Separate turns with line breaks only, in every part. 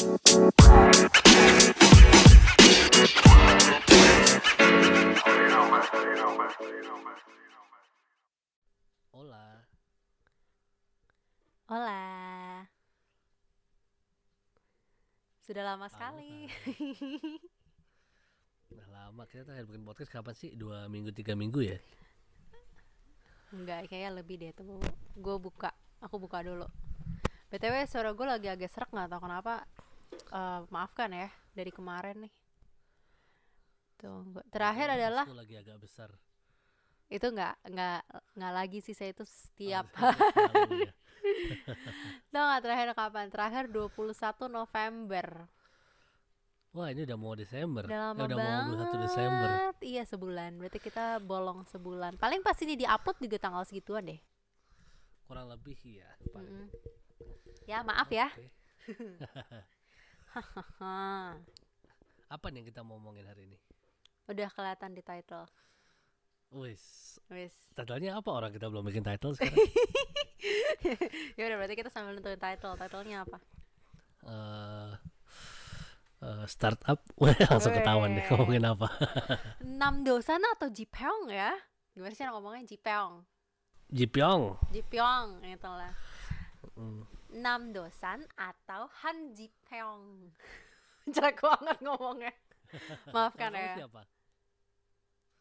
Hola.
Hola. Sudah lama sekali.
Udah lama kita terakhir bikin podcast kapan sih? Dua minggu tiga minggu ya?
Enggak, kayaknya lebih deh tuh. Gue buka, aku buka dulu. BTW suara gue lagi agak serak nggak tahu kenapa. Eh, maafkan ya dari kemarin nih. Tuh, gua- terakhir adalah
lagi agak besar.
itu nggak nggak nggak lagi sih saya itu setiap
Oh, ya.
Tau nggak terakhir kapan? Terakhir 21 November.
Wah ini udah mau Desember.
Udah lama
udah
banget.
mau 21 Desember.
Iya sebulan. Berarti kita bolong sebulan. Paling pas ini diupload juga tanggal segituan deh.
Kurang lebih ya. paling.
Mm-mm. Ya maaf ya.
Apa nih yang kita mau ngomongin hari ini?
Udah kelihatan di title.
Wis,
Wis.
titlenya apa orang kita belum bikin title sekarang?
ya udah berarti kita sambil nentuin title. Titlenya apa?
Eh, eh, startup, Wah, langsung ketahuan deh ngomongin apa.
Nam dosan atau Jipyong ya? Gimana sih ngomongnya Jipyong?
Jipyong.
Jipyong itu lah. Nam dosan atau Han Jipyong. Jelek banget ngomongnya. Maafkan ya.
siapa?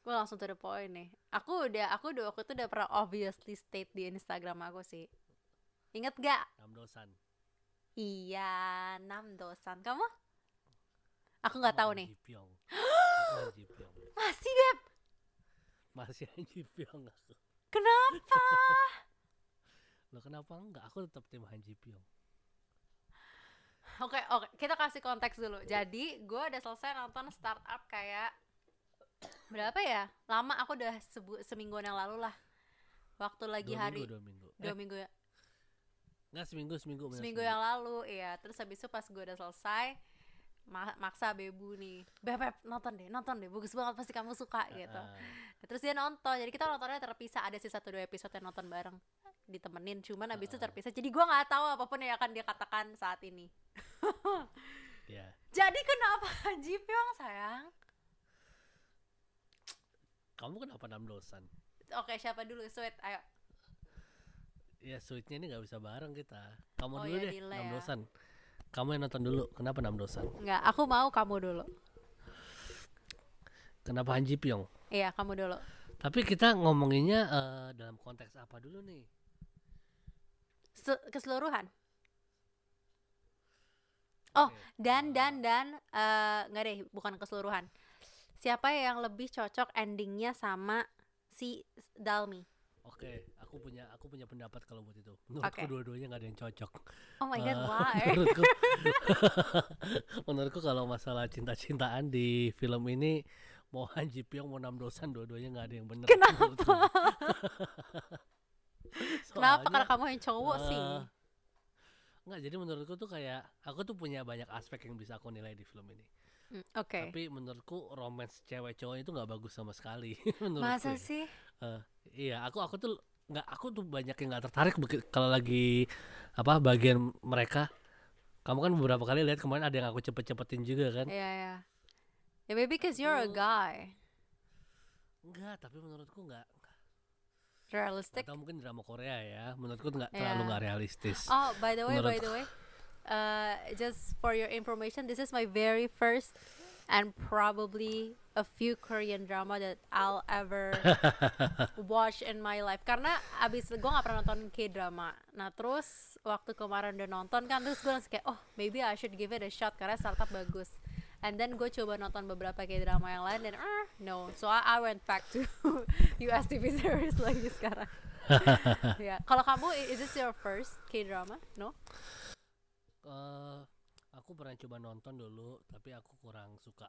Gue langsung to the point nih. Aku udah, aku udah waktu itu udah pernah obviously state di Instagram aku sih. Ingat gak?
Namdosan.
Iya, Nam dosan. Kamu? Aku nggak tahu nih.
Aku Jipyong.
Masih Beb?
Masih Han Jipyong aku.
Kenapa?
Lo kenapa enggak? Aku tetap tim Han Jipyong.
Oke, oke, kita kasih konteks dulu. Jadi, gue udah selesai nonton startup kayak berapa ya? Lama aku udah sebu semingguan yang lalu lah. Waktu lagi
dua
hari
minggu, dua minggu.
dua
eh,
minggu ya,
enggak seminggu, seminggu. bener,
seminggu yang lalu, iya. Terus habis itu pas gue udah selesai, ma- maksa bebu nih, beb, Beb, nonton deh, nonton deh, bagus banget pasti kamu suka gitu.
Ah,
Terus dia nonton, jadi kita nontonnya terpisah, ada sih satu dua episode yang nonton bareng, ditemenin, cuman habis itu
Ah.
terpisah. Jadi gue nggak tahu apa pun yang akan dia katakan saat ini.
ya.
Jadi kenapa Ji Pyong sayang?
Kamu kenapa namdosan?
Oke, siapa dulu? Sweet, ayo.
Ya sweetnya ini nggak bisa bareng kita. Kamu
Oh,
dulu
ya,
deh,
delay ya.
namdosan. Kamu yang nonton dulu. Kenapa namdosan?
Enggak, aku mau kamu dulu.
Kenapa Han Jipyong?
Iya, kamu dulu.
Tapi kita ngomonginnya eh, dalam konteks apa dulu nih?
Se- keseluruhan. Oh, dan
Eh,
dan dan eh nggak deh, bukan keseluruhan. Siapa yang lebih cocok endingnya sama si Dalmi?
Oke, aku punya aku punya pendapat kalau buat itu. Menurutku
Oke.
dua-duanya nggak ada yang cocok.
Oh my god,
Eh,
why?
menurutku, menurutku kalau masalah cinta-cintaan di film ini mau Han Ji Pyong mau Nam Dosan dua-duanya nggak ada yang benar.
Kenapa? Kenapa? Karena kamu yang cowok sih.
eh, Nggak, jadi menurutku tuh kayak aku tuh punya banyak aspek yang bisa aku nilai di film ini.
Hmm, Oke.
Tapi menurutku romance cewek cowok itu nggak bagus sama sekali. menurutku
Masa
ya.
sih?
Eh, iya, aku aku tuh nggak aku tuh banyak yang nggak tertarik kalau lagi apa bagian mereka. Kamu kan beberapa kali lihat kemarin ada yang aku cepet-cepetin juga kan?
Iya, iya. Ya maybe because you're a guy.
Enggak, tapi menurutku nggak.
Realistic.
tahu mungkin drama Korea ya. Menurutku nggak
Iya.
terlalu nggak realistis.
Oh, by the way, by
Menurut-
the way, uh, just for your information, this is my very first and probably a few Korean drama that I'll ever watch in my life. Karena abis gue nggak pernah nonton K drama. Nah terus waktu kemarin udah nonton kan, terus gue langsung kayak, oh maybe I should give it a shot karena startup bagus. And then gue coba nonton beberapa K drama yang lain dan ah no, so I, I went back to US TV series lagi sekarang. ya, kalau kamu is this your first K drama? No?
Eh, aku pernah coba nonton dulu, tapi aku kurang suka.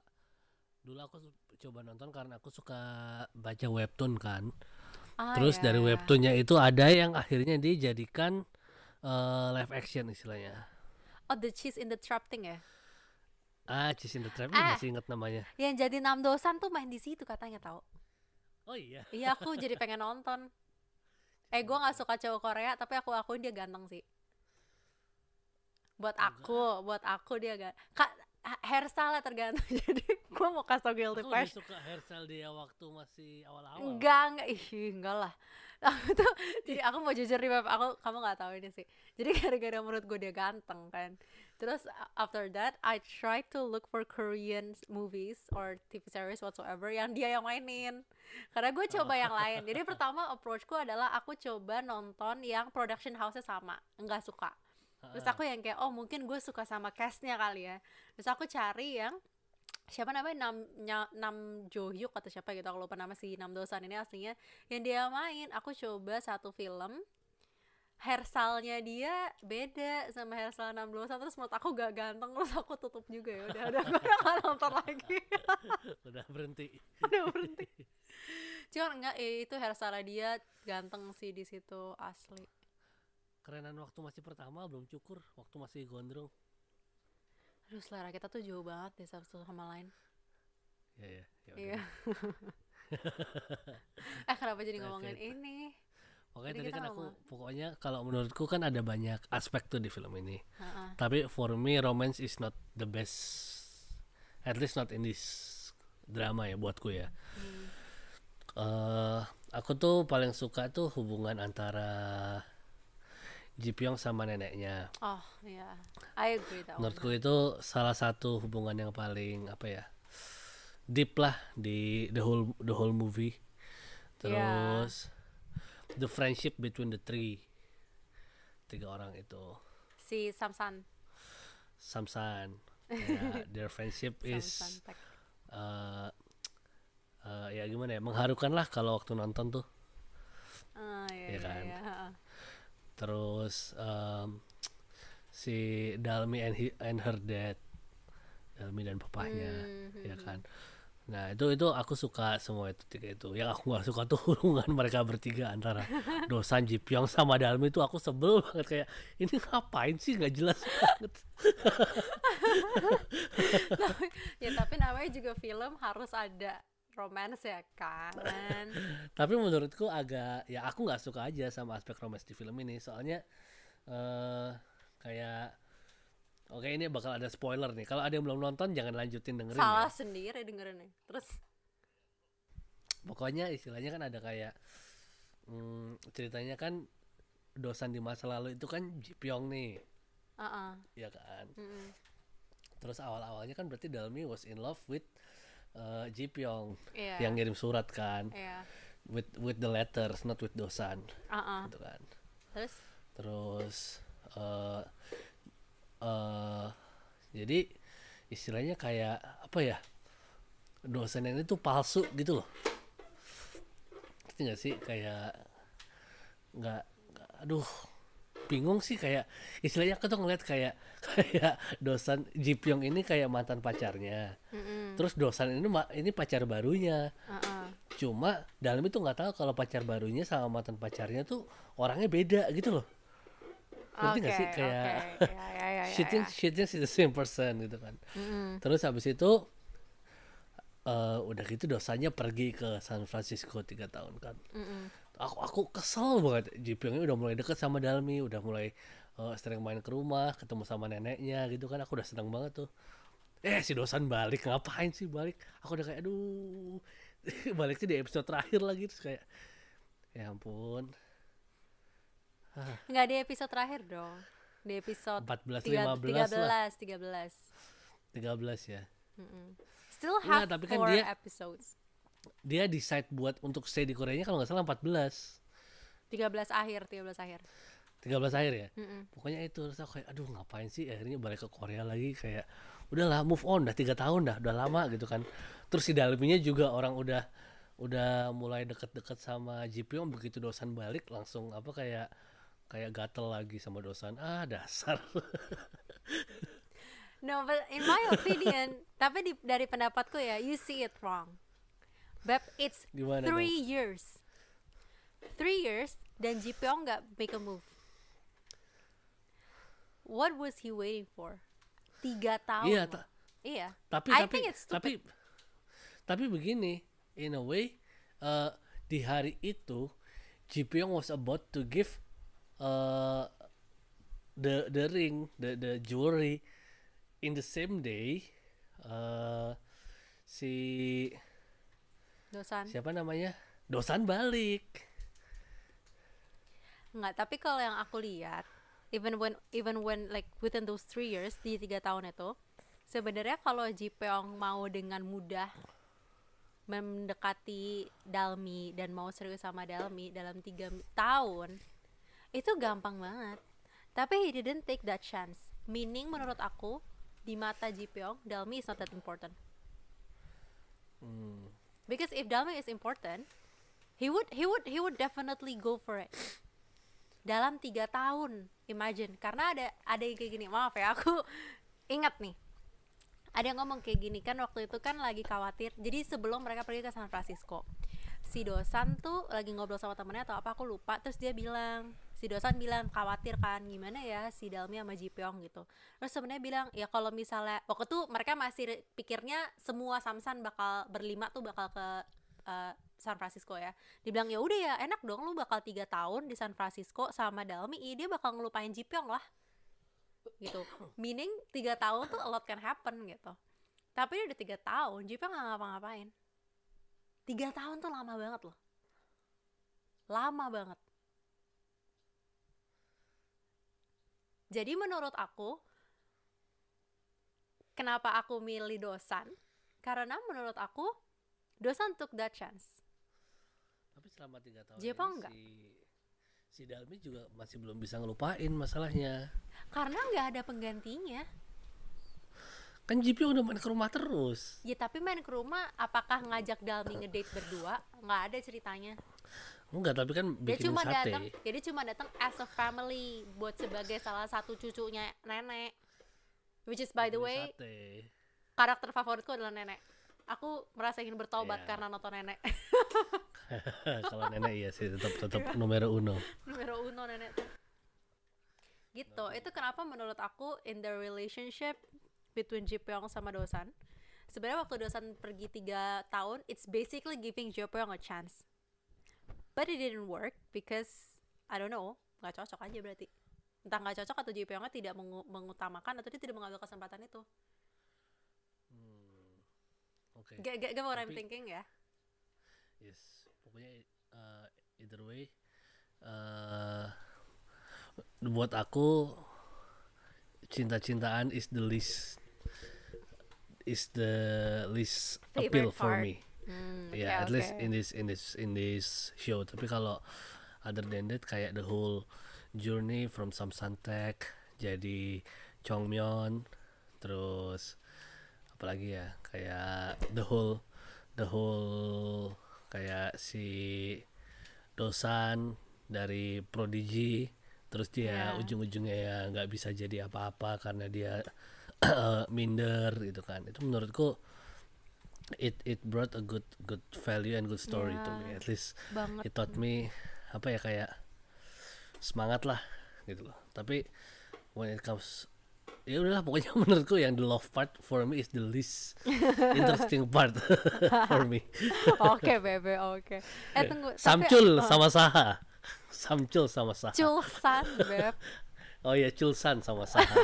Dulu aku coba nonton karena aku suka baca webtoon kan.
Ah,
Terus
ya,
dari
ya.
webtoonnya itu ada yang akhirnya dijadikan eh, live action istilahnya.
Oh, the cheese in the trap thing ya?
Ah, Cheese in the Trap
Ah.
masih inget namanya.
Yang jadi Nam Dosan tuh main di situ katanya tau.
Oh iya.
Iya, aku jadi pengen nonton. Eh, gue nggak suka cowok Korea, tapi aku akuin dia ganteng sih. buat aku buat aku dia gak kak ha- hairstyle tergantung jadi gue mau kasih tau guilty
Aku
pleasure
suka hairstyle dia waktu masih awal-awal.
enggak enggak ih enggak lah aku tuh jadi aku mau jujur nih Beb, aku kamu nggak tahu ini sih jadi gara-gara menurut gue dia ganteng kan terus after that I try to look for Korean movies or TV series whatsoever yang dia yang mainin. Karena gue coba yang lain. Jadi pertama approachku adalah aku coba nonton yang production house-nya sama enggak suka. Terus aku yang kayak oh mungkin gue suka sama castnya kali ya. Terus aku cari yang siapa namanya? Nam Nam Jo Hyuk atau siapa gitu aku lupa nama si Nam Dosan ini aslinya yang dia main. Aku coba satu film hairstyle-nya dia beda sama hairstyle Nam Dosan terus menurut aku gak ganteng terus aku tutup juga ya udah udah gue gak nonton lagi
Udah berhenti.
udah berhenti cuman enggak eh, itu hairstyle dia ganteng sih di situ asli
Kerenan waktu masih pertama belum cukur, waktu masih gondrong.
aduh selera kita tuh jauh banget deh satu sama lain
Ya ya. ya udah.
iya eh kenapa jadi ngomongin ini
Pokoknya
Tadi
tadi kan aku
ngomong.
pokoknya kalau menurutku kan ada banyak aspek tuh di film ini.
Heeh.
Tapi for me romance is not the best. At least not in this drama ya buatku ya.
Hmm.
eh aku tuh paling suka tuh hubungan antara Ji Pyong sama neneknya.
Oh iya, I agree that one.
Menurutku itu salah satu hubungan yang paling apa ya deep lah di the whole the whole movie.
Iya.
Terus the friendship between the three tiga orang itu
Si Samsan,
Samsan. Ya, their friendship is eh eh, ya gimana ya mengharukan lah kalau waktu nonton tuh.
Ah, iya,
Iya
iya,
kan?
iya, heeh.
Terus em, si Dalmi and, he- and her dad, Dalmi dan papahnya,
Hmm,
ya kan. Nah itu itu aku suka semua itu tiga itu. Yang aku nggak suka tuh hubungan mereka bertiga antara Dosan, Ji Pyong sama Dalmi itu aku sebel banget kayak ini ngapain sih nggak jelas banget.
ya tapi namanya juga film harus ada romance ya kan.
Tapi menurutku agak ya aku nggak suka aja sama aspek romance di film ini soalnya eh kayak Oke ini bakal ada spoiler nih. Kalau ada yang belum nonton jangan lanjutin dengerin ya.
Salah sendiri dengerinnya. Terus
pokoknya istilahnya kan ada kayak hmm, ceritanya kan dosan di masa lalu itu kan Ji Pyong nih
Heeh.
ya kan
mm-mm.
terus awal-awalnya kan berarti Dalmi was in love with uh, Ji Pyong
Iya.
yang ngirim surat kan
Iya.
with with the letters not with dosan
Heeh.
gitu kan
Terus
terus eh eh, jadi istilahnya kayak apa ya dosen ini tuh palsu gitu loh. Ngerti nggak sih? Kayak nggak aduh bingung sih kayak istilahnya aku tuh ngeliat kayak kayak dosan Ji Pyong ini kayak mantan pacarnya.
Mm-mm.
terus dosan ini ini pacar barunya.
Heeh.
cuma dalam itu nggak tahu kalau pacar barunya sama mantan pacarnya tuh orangnya beda gitu loh ngerti nggak sih?
Oke,
kayak
oke. Ya, ya, ya, ya,
shitnya
ya.
shitnya sih the same person gitu kan.
Mm-mm.
terus habis itu eh udah gitu dosanya pergi ke San Francisco tiga tahun kan. Aku aku kesel banget. Ini udah mulai deket sama Dalmi udah mulai eh, sering main ke rumah ketemu sama neneknya gitu kan. Aku udah seneng banget tuh. Eh si dosan balik. Ngapain sih balik? Aku udah kayak aduh. Baliknya di episode terakhir lagi. Terus kayak ya ampun
Nggak di episode terakhir dong. Di episode
14,
tiga-
15 lah.
13, 13.
13 ya
Mm-mm. Still
Nggak,
have
tapi kan dia-
episodes.
dia decide buat untuk stay di Koreanya kalau nggak salah 14
13 akhir, 13 akhir.
13 akhir ya
Mm-mm.
pokoknya itu terus aku kayak aduh ngapain sih akhirnya balik ke Korea lagi kayak udahlah move on dah tiga tahun dah udah lama gitu kan terus si Dalminya juga orang udah udah mulai deket-deket sama Pyong begitu dosan balik langsung apa kayak kayak gatel lagi sama dosan ah dasar
No, but in my opinion, tapi di, dari pendapatku ya, you see it wrong. Beb, it's
Gimana
three years. Three years, dan Pyong nggak make a move. What was he waiting for? Tiga tahun.
iya ta-
Iya.
tapi
I
tapi
think it's stupid.
tapi tapi begini in a way eh, di hari itu Pyong was about to give eh, the the ring the the jewelry. In the same day eh si
Dosan.
siapa namanya? Dosan balik.
Enggak, tapi kalau yang aku lihat, even when even when like within those three years di tiga tahun itu, sebenarnya kalau Ji Pyong mau dengan mudah mendekati Dalmi dan mau serius sama Dalmi dalam tiga tahun, itu gampang banget. Tapi he didn't take that chance. Meaning menurut aku di mata Ji Pyong, Dalmi is not that important.
Hmm.
Because if Dalmi is important, he would he would he would definitely go for it. Dalam tiga tahun, imagine. Karena ada ada yang kayak gini. Maaf ya, aku ingat nih. Ada yang ngomong kayak gini kan waktu itu kan lagi khawatir. Jadi sebelum mereka pergi ke San Francisco, si Dosan tuh lagi ngobrol sama temennya atau apa aku lupa. Terus dia bilang, si Dosan bilang khawatir kan gimana ya si Dalmi sama Ji Pyong gitu. Terus sebenarnya bilang ya kalau misalnya waktu itu mereka masih pikirnya semua Samsan bakal berlima tuh bakal ke eh, San Francisco ya. Dibilang ya udah ya enak dong lu bakal tiga tahun di San Francisco sama Dalmi, iya dia bakal ngelupain Ji Pyong lah gitu. Meaning tiga tahun tuh a lot can happen gitu. Tapi udah tiga tahun, Ji Pyong nggak ngapa-ngapain. Tiga tahun tuh lama banget loh. Lama banget. Jadi menurut aku, kenapa aku milih Dosan? Karena menurut aku, Dosan took that chance.
tapi selama tiga tahun
Jepang
ini
nggak?
si si Dalmi juga masih belum bisa ngelupain masalahnya
Karena nggak ada penggantinya.
kan JP udah main ke rumah terus
Ya tapi main ke rumah, apakah ngajak Dalmi ngedate berdua? Nggak ada ceritanya.
Enggak tapi kan
Dia
bikin
cuma
sate
datang, jadi cuma datang as a family buat sebagai salah satu cucunya nenek. Which is by the way,
sate.
karakter favoritku adalah nenek. Aku merasa ingin bertobat
Iya.
karena nonton nenek.
kalau nenek iya sih tetap tetap numero uno
Numero uno nenek tuh. Gitu. Itu kenapa menurut aku in the relationship between Ji Pyong sama Dosan. Sebenarnya waktu Dosan pergi tiga tahun, it's basically giving Ji Pyong a chance. But it didn't work because I don't know, nggak cocok aja berarti. Entah nggak cocok atau Ji Pyongnya tidak mengu- mengutamakan atau dia tidak mengambil kesempatan itu.
oke
Get, get, get what I'm
Tapi-
thinking ya?
yes pokoknya uh, either way uh, buat aku cinta-cintaan is the least is the least appeal
Favorite
for
part.
me
Hmm,
yeah
oke,
at least in this in this in this show. Tapi kalau other than that kayak the whole journey from Samsantek jadi Chongmyeon terus apalagi ya? Kayak the whole the whole kayak si Dosan dari Prodigy terus dia
Yeah.
ujung-ujungnya ya nggak bisa jadi apa-apa karena dia minder gitu kan. Itu menurutku it it brought a good good value and good story to me
Yeah.
at least
Banget.
it taught me apa ya kayak semangat lah gitu loh tapi when it comes ya udahlah pokoknya menurutku yang the love part for me is the least interesting part for me
Oke, Bebe, oke. Eh, tunggu. tapi-
Samcul
oh,
sama Saha Samcul sama Saha
Culsan, Beb.
oh ya Culsan sama Saha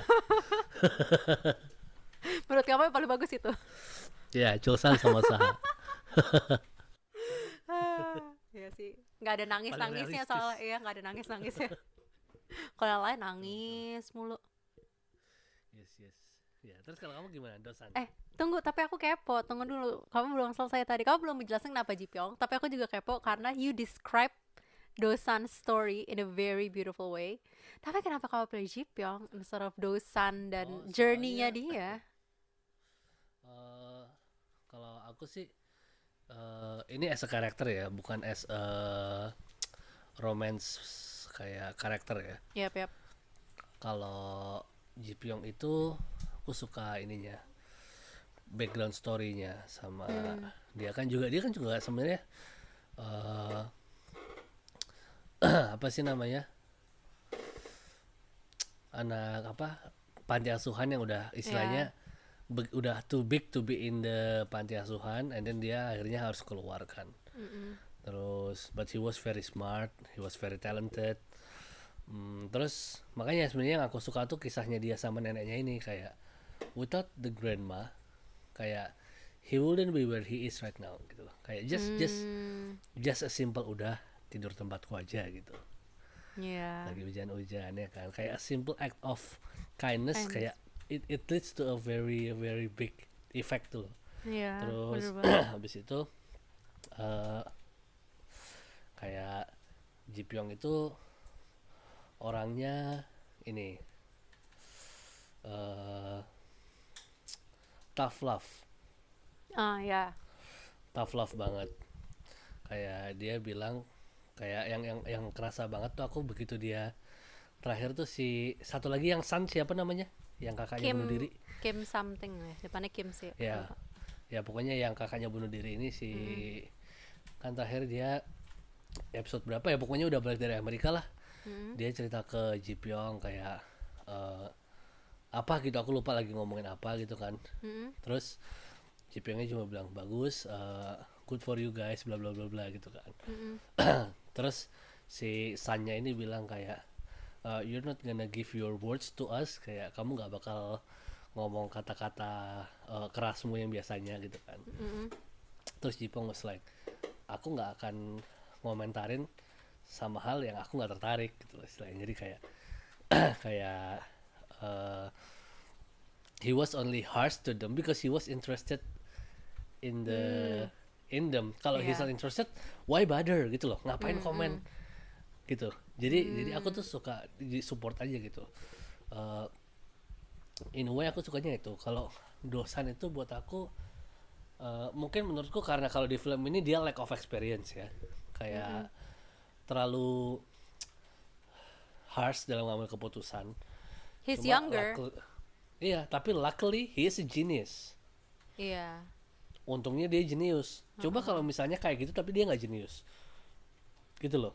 Menurut kamu yang paling bagus itu?
Ya Culsan sama Saha
Iya sih. Nggak ada nangis-nangisnya
realistis.
soalnya. Iya, nggak ada nangis-nangisnya. Kalau yang lain nangis mulu.
yes yes ya terus kalau kamu gimana Dosan
Eh, tunggu, tapi aku kepo. Tunggu dulu. Kamu belum selesai tadi. Kamu belum menjelaskan kenapa Ji Pyong, tapi aku juga kepo karena you describe Dosan's story in a very beautiful way. Tapi kenapa kamu pilih Ji Pyong instead of Dosan dan
Oh,
journey-nya dia?
Eh, kalau aku sih eh ini as a karakter ya, bukan as a romance kayak karakter ya.
Yap, yap.
Kalau Ji Pyong itu aku suka ininya background story-nya sama dia kan juga dia kan juga sebenarnya eh apa sih namanya anak apa panti asuhan yang udah istilahnya be- udah too big to be in the panti asuhan and then dia akhirnya harus keluar kan terus but he was very smart he was very talented Hmm, terus makanya sebenarnya yang aku suka tuh kisahnya dia sama neneknya ini kayak without the grandma kayak he wouldn't be where he is right now gitu loh. Kayak just just
Hmm,
just a simple udah tidur tempatku aja gitu.
yeah.
Lagi hujan-hujan ya kan. Kayak a simple act of kindness,
Kindness.
kayak it it leads to a very very big effect tuh.
Iya,
Terus habis itu eh kayak Ji Pyong itu orangnya ini eh tough love,
Ah, ya.
tough love banget. Kayak dia bilang kayak yang yang yang kerasa banget tuh aku begitu dia terakhir tuh si satu lagi yang San siapa namanya? Yang kakaknya
Kim
bunuh diri.
Kim something ya, depannya Kim sih.
ya ya pokoknya yang kakaknya bunuh diri ini si kan terakhir dia episode berapa ya pokoknya udah balik dari Amerika lah
Mm.
dia cerita ke Ji Pyong kayak eh, apa gitu aku lupa lagi ngomongin apa gitu kan
Mm-mm.
terus Ji Pyongnya cuma bilang bagus eh, good for you guys bla bla bla bla gitu kan
Mm-mm.
terus si Sanya ini bilang kayak "Uh, you're not gonna give your words to us kayak kamu nggak bakal ngomong kata-kata uh, kerasmu yang biasanya gitu kan.
Mm-mm.
terus Jipong was like aku nggak akan ngomentarin sama hal yang aku nggak tertarik gitu loh istilahnya. Jadi kayak kayak uh, he was only harsh to them because he was interested in the in them. Kalau he's
Iya.
not interested why bother gitu loh? Ngapain komen gitu. Jadi jadi aku tuh suka di support aja gitu. Uh, in a way aku sukanya itu. Kalau dosan itu buat aku uh, mungkin menurutku karena kalau di film ini dia lack of experience ya. Kayak terlalu harsh dalam mengambil keputusan.
He's
Cuma
younger.
iya tapi luckily he is a genius.
Iya.
untungnya dia jenius. Coba kalau misalnya kayak gitu tapi dia nggak jenius. Gitu loh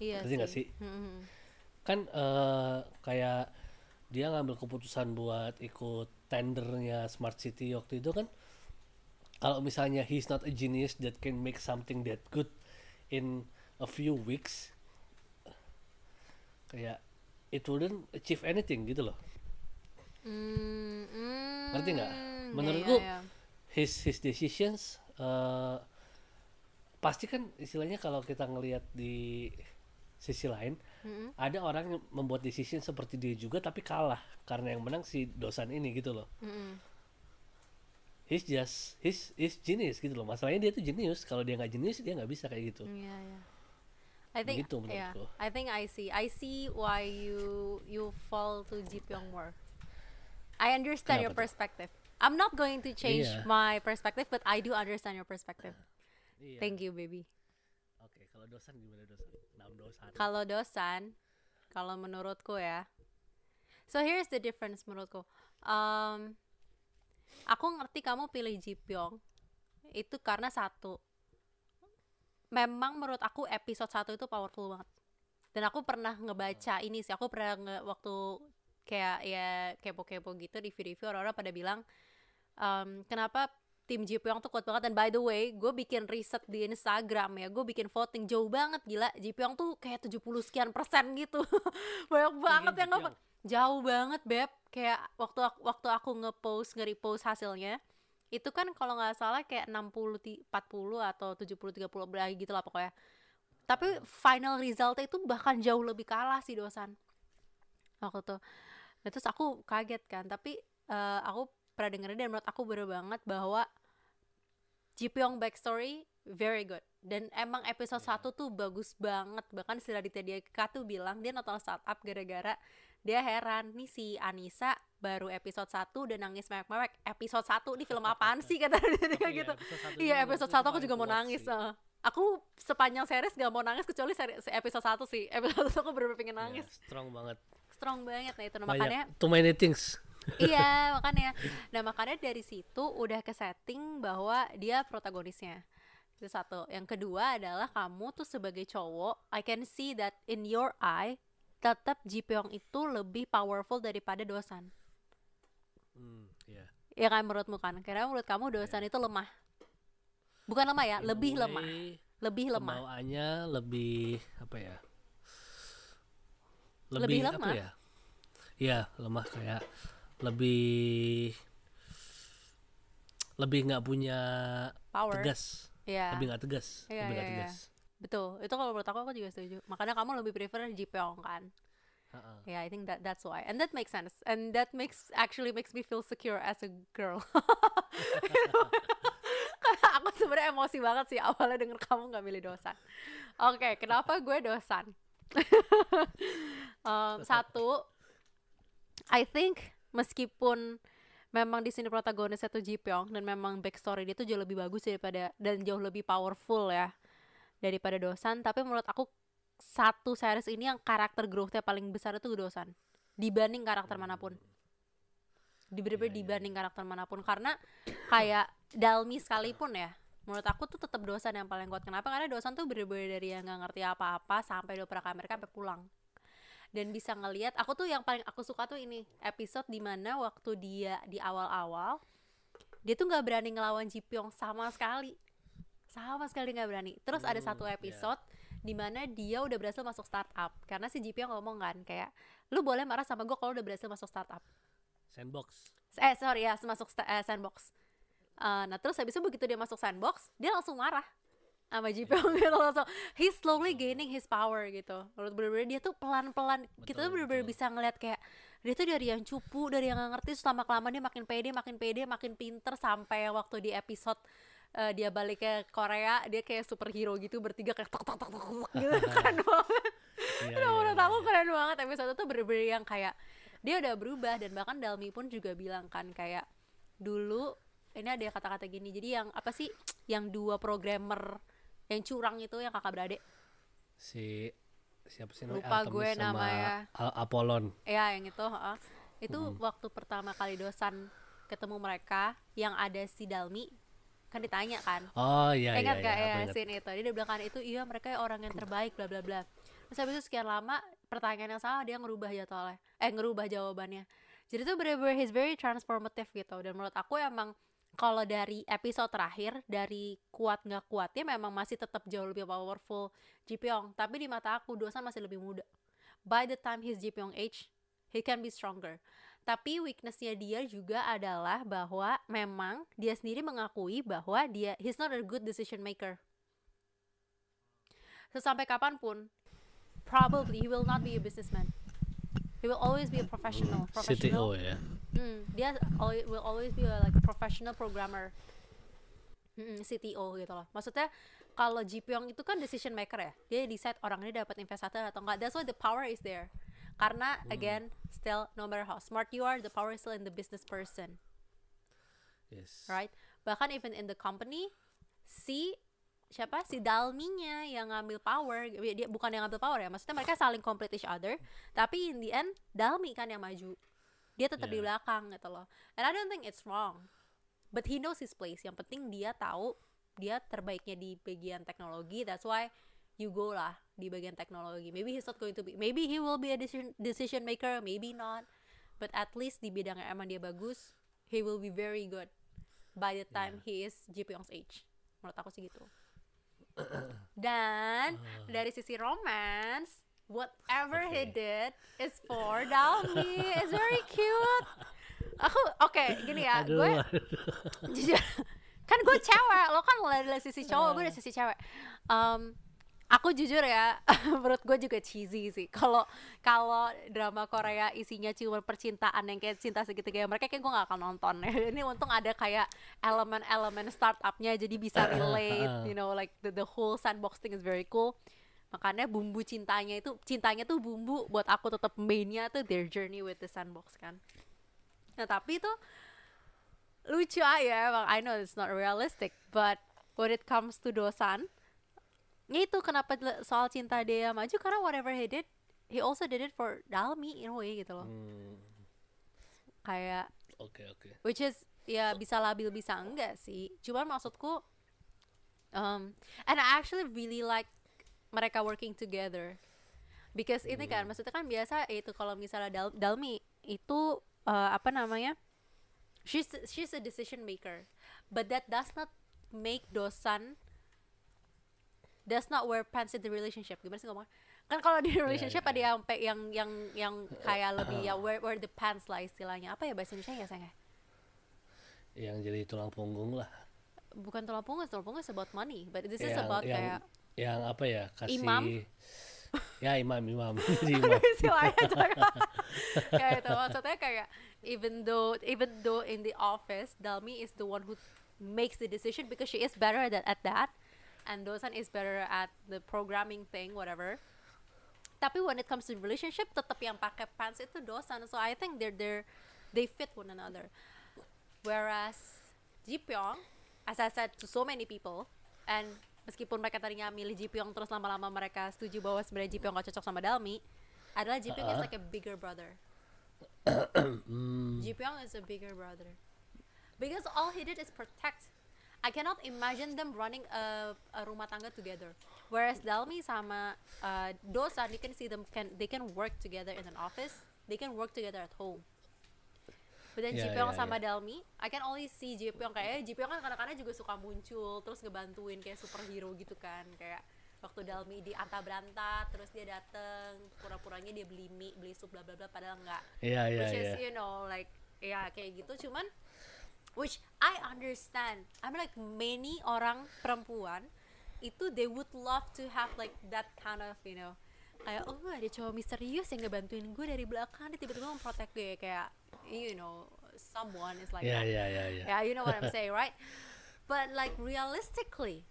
Iya
Ngerti nggak sih?
Mm-mm.
kan eh, kayak dia ngambil keputusan buat ikut tendernya Smart City waktu itu kan kalau misalnya he's not a genius that can make something that good in a few weeks kayak it wouldn't achieve anything gitu loh
Mm, mm,
Ngerti nggak?
iya,
Menurutku,
iya, iya.
his his decisions eh, pasti kan istilahnya kalau kita ngelihat di sisi lain
Mm-mm.
ada orang yang membuat decision seperti dia juga tapi kalah karena yang menang si dosan ini gitu loh
Mm-mm.
he's just he's he's genius gitu loh masalahnya dia tuh jenius kalau dia nggak jenius dia nggak bisa kayak gitu
Iya, iya. I think
Begitu
yeah,
menurutku.
I think I see. I see why you you fall to Ji Pyong more. I understand your
Kenapa tuh?
perspective. I'm not going to change
Iya.
my perspective, but I do understand your perspective.
Iya.
Thank you, baby.
Kalau dosan gimana dosan enam dosan
Kalau dosan, kalau menurutku ya. So here's the difference menurutku. Um, aku ngerti kamu pilih Ji Pyong itu karena satu. Memang menurut aku episode satu itu powerful banget. Dan aku pernah ngebaca ini sih. Aku pernah nge waktu kayak ya kepo-kepo gitu review-review orang-orang pada bilang um, kenapa tim Ji Pyong tuh kuat banget. Dan by the way gue bikin riset di Instagram ya. Gue bikin voting jauh banget gila. Ji Pyong tuh kayak 70 sekian persen gitu. Banyak banget
Ji
yang nge
Pyong.
jauh banget beb. Kayak waktu aku, waktu aku ngepost nge-repost hasilnya itu kan kalau nggak salah kayak 60 ti- 40 atau 70 30 lagi gitu lah pokoknya. Tapi final resultnya itu bahkan jauh lebih kalah sih dosan. Waktu tuh Nah, terus aku kaget kan. Tapi eh, aku pernah dengerin dan menurut aku bener banget bahwa Ji Pyong backstory very good. Dan emang episode 1 tuh bagus banget. Bahkan si Raditya Dika tuh bilang dia nonton startup gara-gara dia heran nih si Anissa baru episode 1 udah nangis mewek-mewek. Episode 1 di film apaan sih? Kata Raditya Dika gitu. iya episode 1 aku juga mau nangis eh. aku sepanjang series gak mau nangis kecuali seri- episode 1 sih. Episode 1 aku bener-bener pengen nangis.
strong banget.
Strong banget. Nah itu nah,
banyak.
makanya
too many things
iya makanya. Nah makanya dari situ udah ke setting bahwa dia protagonisnya. Itu satu. Yang kedua adalah kamu tuh sebagai cowok I can see that in your eye tetap Ji Pyong itu lebih powerful daripada Dosan
hmm, iya.
Ya kan menurutmu kan? Karena menurut kamu Dosan itu lemah. Bukan lemah ya
In
lebih lemah.
Way,
lebih lemah.
pembawaannya lebih apa ya?
Lebih
lebih, apa
lemah.
ya? Iya lemah kayak lebih lebih nggak punya
power
tegas
Iya.
lebih nggak tegas
Iya,
lebih nggak
iya, iya.
tegas
betul itu kalau menurut aku aku juga setuju makanya kamu lebih prefer Ji Pyong kan
Ha-ha.
Yeah, I think that that's why, and that makes sense, and that makes actually makes me feel secure as a girl. Karena aku sebenarnya emosi banget sih awalnya denger kamu nggak milih dosan. Oke, kenapa gue dosan? Um, satu, I think meskipun memang di sini protagonisnya tuh Ji Pyong dan memang backstory dia tuh jauh lebih bagus daripada dan jauh lebih powerful ya daripada dosan, tapi menurut aku satu series ini yang karakter growth-nya paling besar itu dosan. Dibanding karakter mana pun. Di bener-bener
Iya, iya,
dibanding karakter mana pun. Karena kayak Dalmi sekalipun ya menurut aku tuh tetap dosan yang paling kuat. Kenapa? Karena dosan tuh bener-bener dari yang nggak ngerti apa-apa sampai dia pernah ke Amerika sampai pulang dan bisa ngelihat aku tuh yang paling aku suka tuh ini episode di mana waktu dia di awal-awal dia tuh nggak berani ngelawan Ji Pyong sama sekali. Sama sekali nggak berani. Terus ada
Hmm,
satu
iya.
episode di mana dia udah berhasil masuk startup. Karena si Ji Pyong ngomong kan kayak lu boleh marah sama gue kalau udah berhasil masuk startup.
Sandbox.
Eh sorry ya masuk eh, sandbox. Eh, nah terus habis itu begitu dia masuk sandbox dia langsung marah sama Ji Pyong gitu langsung he slowly gaining his power gitu. Menurut bener-bener dia tuh pelan-pelan kita tuh bener-bener
betul.
bisa ngeliat kayak dia tuh dari yang cupu dari yang gak ngerti terus lama kelamaan dia makin pede makin pede makin pinter sampai waktu di episode eh, dia balik ke Korea dia kayak superhero gitu bertiga kayak tok tok tok tok tok gitu. Keren banget.
Iya,
Nah,
iya,
menurut
iya,
aku
iya.
keren banget. Episode itu bener-bener yang kayak dia udah berubah dan bahkan Dalmi pun juga bilang kan kayak dulu ini ada kata-kata gini jadi yang apa sih yang dua programmer yang curang itu yang kakak beradik
si siapa sih namanya
Lupa
Artemis
gue
sama
namanya.
Al- Apollon
ya yang itu heeh. itu waktu pertama kali dosan ketemu mereka yang ada si Dalmi kan ditanya kan
oh iya iya
Ingat
iya
gak ya scene itu? Dia bilang kan itu iya mereka orang yang terbaik bla bla bla. Terus habis itu sekian lama pertanyaan yang sama dia ngerubah jadwalnya. Eh ngerubah jawabannya. Jadi itu bener-bener he's very transformative gitu. Dan menurut aku emang kalau dari episode terakhir dari kuat nggak kuatnya memang masih tetap jauh lebih powerful Ji Pyong. Tapi di mata aku Dosan masih lebih muda. By the time he's Ji Pyong age, he can be stronger. Tapi weaknessnya dia juga adalah bahwa memang dia sendiri mengakui bahwa dia he's not a good decision maker. So sampai kapan pun, probably he will not be a businessman. He will always be a professional. Professional.
CTO ya
Hmm, dia always, will always be a like professional programmer. Mm, CTO gitu loh. Maksudnya kalau Ji Pyong itu kan decision maker ya. Dia decide orang ini dapat investasi atau enggak. That's why the power is there. Karena again, still no matter how smart you are, the power is still in the business person,
yes
right? Bahkan even in the company, si siapa si Dalminya yang ngambil power dia bukan yang ngambil power ya maksudnya mereka saling complete each other tapi in the end Dalmi kan yang maju dia tetap di
Yeah.
belakang gitu loh. And I don't think it's wrong. But he knows his place. Yang penting dia tahu dia terbaiknya di bagian teknologi. That's why you go lah di bagian teknologi. Maybe he's not going to be maybe he will be a decision, decision maker maybe not. But at least di bidang yang emang dia bagus he will be very good by the time he is Ji Pyong's age. Menurut aku sih gitu. Dan dari sisi romance whatever he
Oke.
did is for Dalmi. It's very cute. Aku oke gini ya
aduh
gue jujur kan gue cewek lo kan mulai dari sisi cowok gue dari sisi cewek. Em, aku jujur ya menurut gue juga cheesy sih. Kalau kalau drama Korea isinya cuma percintaan yang kayak cinta segitiga mereka kayak gue gak akan nonton. Ya ini untung ada kayak elemen-elemen startupnya jadi bisa relate you know like the, the whole sandbox thing is very cool makanya bumbu cintanya itu cintanya tuh bumbu buat aku tetap mainnya tuh their journey with the sandbox kan. Nah tapi tuh lucu aja emang I know it's not realistic but when it comes to Dosan ya itu kenapa soal cinta dia maju karena whatever he did he also did it for Dalmi in a way gitu loh.
Hmm,
kayak
oke oke.
which is ya bisa labil bisa enggak sih. Cuman maksudku um, and I actually really like mereka working together. Because ini kan maksudnya kan biasa itu kalau misalnya Dal- Dalmi itu uh, apa namanya she's she's a decision maker. But that does not make Dosan does not wear pants in the relationship. Gimana sih ngomong kan kalau di relationship
iya,
ada yang pe- yang yang yang kayak lebih ya where, where the pants lah istilahnya. Apa ya bahasa Indonesia ya sayang
yang jadi tulang punggung lah.
Bukan tulang punggung tulang punggung is about money but this is
yang,
about
yang,
kayak
yang apa ya kasih
Imam?
ya imam imam. Jadi imam.
Istilahnya jangan kayak itu maksudnya kayak even though even though in the office Dalmi is the one who makes the decision because she is better at, at that and Dosan is better at the programming thing whatever. Tapi when it comes to relationship tetap yang pakai pants itu Dosan. So I think they're they're they fit one another. Whereas Ji Pyong as I said to so many people and meskipun mereka tadinya milih Ji Pyong terus lama-lama mereka setuju bahwa sebenarnya Ji Pyong gak cocok sama Dalmi adalah Ji Pyong is like a bigger brother. Ji Pyong is a bigger brother. Because all he did is protect. I cannot imagine them running a, a rumah tangga together. Whereas Dalmi sama uh, Dosan you can see them can they can work together in an office. They can work together at home But then Pyong
ya,
sama
ya.
Dalmi, I can only see Ji Pyong kayak Ji Pyong kan kadang-kadang juga suka muncul terus ngebantuin kayak superhero gitu kan kayak waktu Dalmi di anta beranta terus dia dateng pura-puranya dia beli mie beli sup bla bla bla padahal enggak
Iya iya
which is
iya.
you know like ya kayak gitu cuman which I understand I'm like many orang perempuan itu they would love to have like that kind of you know kayak oh ada cowok misterius yang ngebantuin gue dari belakang dia tiba-tiba memprotek gue kayak you know someone is like
Iya
that
iya iya iya.
yeah, you know what I'm saying, right? But like realistically,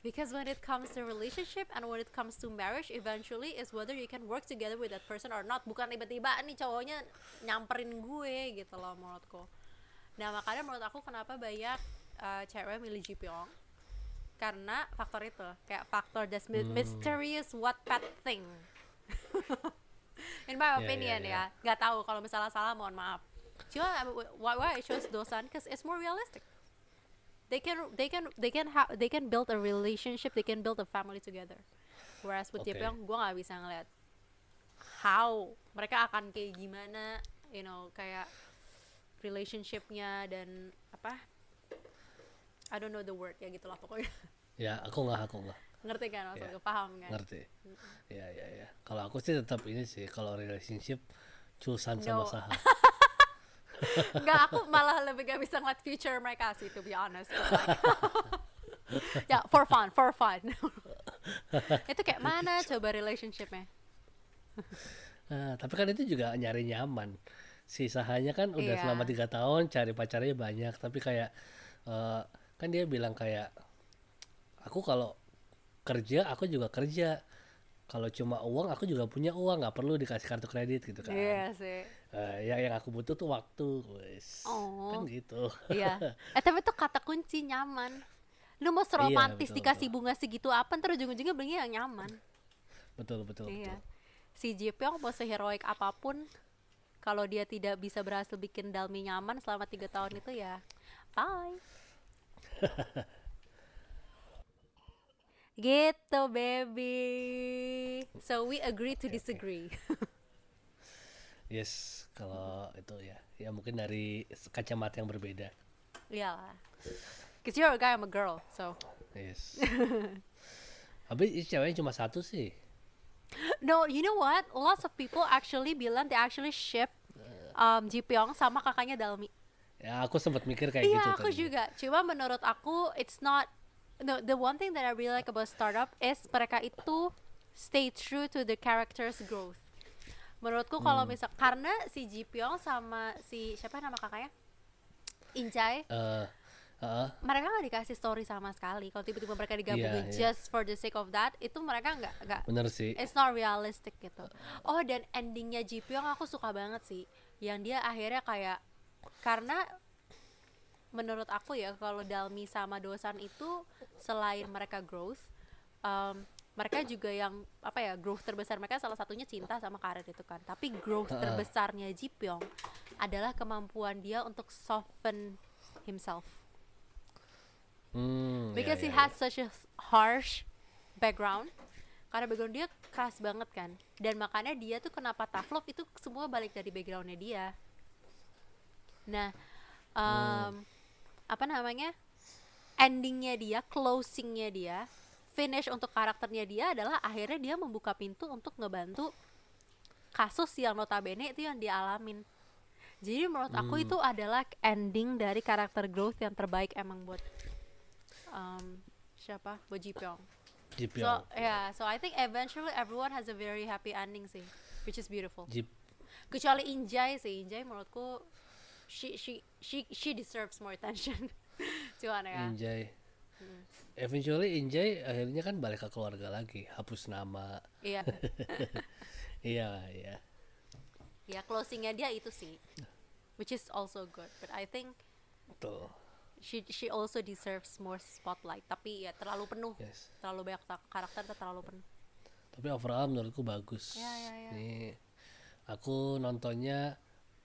because when it comes to relationship and when it comes to marriage, eventually is whether you can work together with that person or not. Bukan tiba-tiba nih cowoknya nyamperin gue gitu loh menurutku. Nah makanya menurut aku kenapa banyak uh, cewek milih Ji Pyong karena faktor itu kayak faktor this
Hmm.
my- mysterious what pet thing. In my
Ya, ya,
opinion
ya.
ya, nggak tahu kalau misalnya salah mohon maaf. Cuma why why I chose Dosan because it's more realistic. They can they can they can have they can build a relationship, they can build a family together. Whereas with
Oke.
Jepang, gue nggak bisa ngeliat how mereka akan kayak gimana, you know, kayak relationshipnya dan apa? I don't know the word ya gitulah pokoknya.
Ya aku nggak aku nggak
Ngerti kan maksud
Ya.
gue? Paham kan?
ngerti. Ya ya ya. Kalau aku sih tetap ini sih kalau relationship Culsan sama
No.
Saha.
Enggak, aku malah lebih gak bisa ngeliat future mereka sih, to be honest. Like- ya, for fun, for fun. itu kayak mana coba relationshipnya?
Nah, tapi kan itu juga nyari nyaman. Si Sahanya kan udah
Iya.
selama tiga tahun cari pacarnya banyak, tapi kayak eh, kan dia bilang kayak aku kalau kerja aku juga kerja. Kalau cuma uang aku juga punya uang, nggak perlu dikasih kartu kredit gitu kan.
Iya sih.
Eh, yang yang aku butuh tuh waktu, wes.
Oh.
Kan gitu.
Iya. Eh tapi itu kata kunci nyaman. Lu mau seromantis
betul,
dikasih bunga segitu apa ntar ujung-ujungnya belinya yang nyaman.
betul betul
Iya.
betul.
Si Jepyong mau seheroik apa pun kalau dia tidak bisa berhasil bikin Dalmi nyaman selama tiga tahun itu ya bye. gitu baby. So we agree to disagree.
Yes, kalau itu ya, ya mungkin dari kacamata yang berbeda.
Iyalah. Cause you're a guy, I'm a girl. So
Yes. Tapi ini ceweknya cuma satu sih.
no, you know what? Lots of people actually bilang they actually ship um, Ji Pyong sama kakaknya Dalmi.
Ya aku sempat mikir kayak
Iya,
gitu
aku
tadinya.
juga. Cuma menurut aku it's not no the one thing that I really like about startup is mereka itu stay true to the characters growth. Menurutku
Hmm.
kalau misal karena si Ji Pyong sama si siapa nama kakaknya? Injai,
Eh, heeh.
mereka nggak dikasih story sama sekali. Kalau tiba-tiba mereka digabungin
Iya, iya.
just for the sake of that, itu mereka nggak nggak
bener sih.
It's not realistic gitu. Oh dan endingnya Ji Pyong aku suka banget sih. Yang dia akhirnya kayak karena menurut aku ya kalau Dalmi sama Dosan itu selain mereka growth, um, mereka juga yang apa ya growth terbesar mereka salah satunya cinta sama karir itu kan. Tapi growth
Ha-ha.
terbesarnya Ji Pyong adalah kemampuan dia untuk soften himself.
Hmm,
because he
ya,
has such a harsh background. Karena background dia keras banget kan. Dan makanya dia tuh kenapa tough love itu semua balik dari backgroundnya dia. Nah um, apa namanya endingnya dia closingnya dia finish untuk karakternya dia adalah akhirnya dia membuka pintu untuk ngebantu kasus yang notabene itu yang dia alamin jadi menurut aku
Hmm.
itu adalah ending dari karakter growth yang terbaik emang buat um, siapa? Buat Ji Pyong.
Ji
so yeah so I think eventually everyone has a very happy ending sih which is beautiful.
Ji
kecuali Injay sih. Injay menurutku she she she she deserves more attention cuman ya
Injay. Eventually Injay akhirnya kan balik ke keluarga lagi, hapus nama.
iya
Iya, iya.
ya closingnya dia itu sih which is also good but I think
Betul.
she she also deserves more spotlight tapi ya terlalu penuh
Yes.
terlalu banyak karakter terlalu penuh
Tapi overall menurutku bagus.
Ya, ya, ya.
Ini aku nontonnya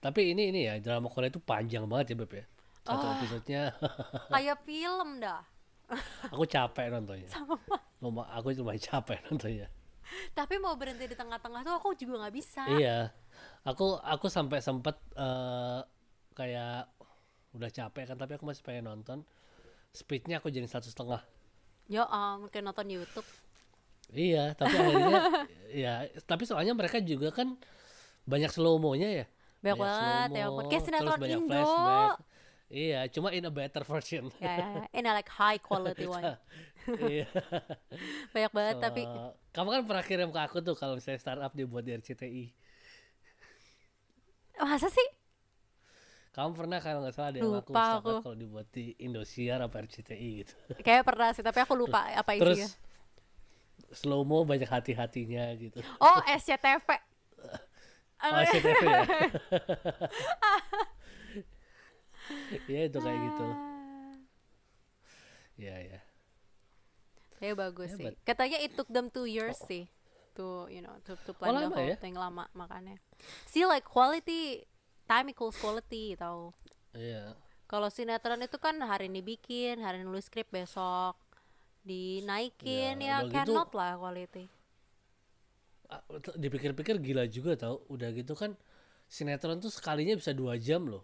tapi ini ini ya drama Korea itu panjang banget ya Beb ya. Satu
Ah.
episodenya
kayak film dah
aku capek nontonnya. Luma, aku lumayan capek nontonnya.
tapi mau berhenti di tengah-tengah tuh aku juga nggak bisa
Iya. Aku aku sampai sempet eh, kayak udah capek kan tapi aku masih pengen nonton. Speednya aku jadi satu setengah.
ya um, kayak nonton YouTube
Iya, tapi akhirnya ya tapi soalnya mereka juga kan banyak slow mo-nya ya.
Banyak banget, ya
terus
sinetron
banyak
Indo.
flashback. Iya, cuma in a better version.
ya, ya, ya. in a like high quality one
iya.
banyak banget tapi
So, kamu kan pernah kirim ke aku tuh kalau misalnya startup dibuat di RCTI.
masa sih
Kamu pernah kalau nggak salah ada yang aku
Lupa
startup
aku.
kalau dibuat di Indosiar apa RCTI gitu.
kayak pernah sih tapi aku lupa apa isinya
Terus slow mo banyak hati-hatinya gitu.
oh SCTV
Oh, RCTV ya. Iya itu kayak gitu. Iya ya.
ya bagus sih katanya it took them two years sih to you know to to plan the
lama
whole
ya?
thing lama makanya see like quality time equals quality tau
Iya.
kalau sinetron itu kan hari ini bikin hari ini nulis skrip besok dinaikin
Ya,
ya,
udah gitu-
cannot lah quality
Ah, Dipikir-pikir gila juga tau. Udah gitu kan sinetron tuh sekalinya bisa dua jam loh.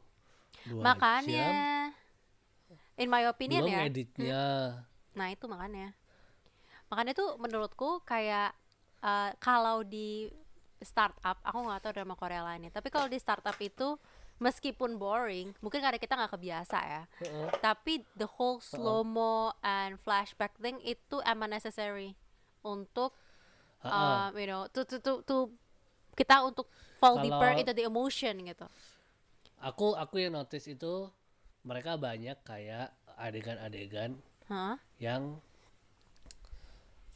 Dua
makanya
jam,
in my opinion
belum
ya
editnya.
Nah itu makanya. Makanya tuh menurutku kayak eh, kalau di startup, aku nggak tahu drama Korea lainnya. Tapi kalau di startup itu meskipun boring, mungkin karena kita nggak kebiasa ya.
Heeh.
Tapi the whole slow mo and flashback thing itu emang necessary untuk Um, you know, to, to, to, to kita untuk fall deeper
Kalau-
into the emotion gitu.
Aku aku yang notice itu mereka banyak kayak adegan-adegan
Hah?
yang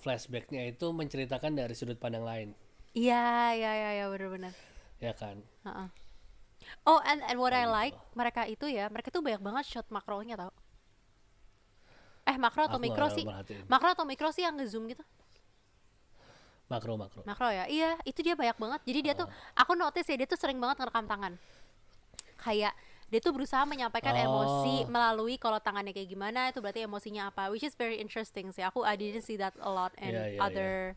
flashbacknya itu menceritakan dari sudut pandang lain,
Iya, iya, iya, iya, benar-benar.
ya kan?
Heeh. Oh, and and what I
Kayak
like
gitu.
mereka itu ya, mereka tuh banyak banget shot makronya tau. Eh makro atau
Aku
mikro sih? Makro atau mikro sih yang ngezoom gitu?
Makro makro.
Makro ya? Iya, itu dia banyak banget. Jadi dia tuh,
Ah.
aku notice ya dia tuh sering banget ngerekam tangan. Kayak dia tuh berusaha menyampaikan
Oh.
emosi melalui kalau tangannya kayak gimana itu berarti emosinya apa, which is very interesting sih. Aku I didn't see that a lot in
iya, iya.
other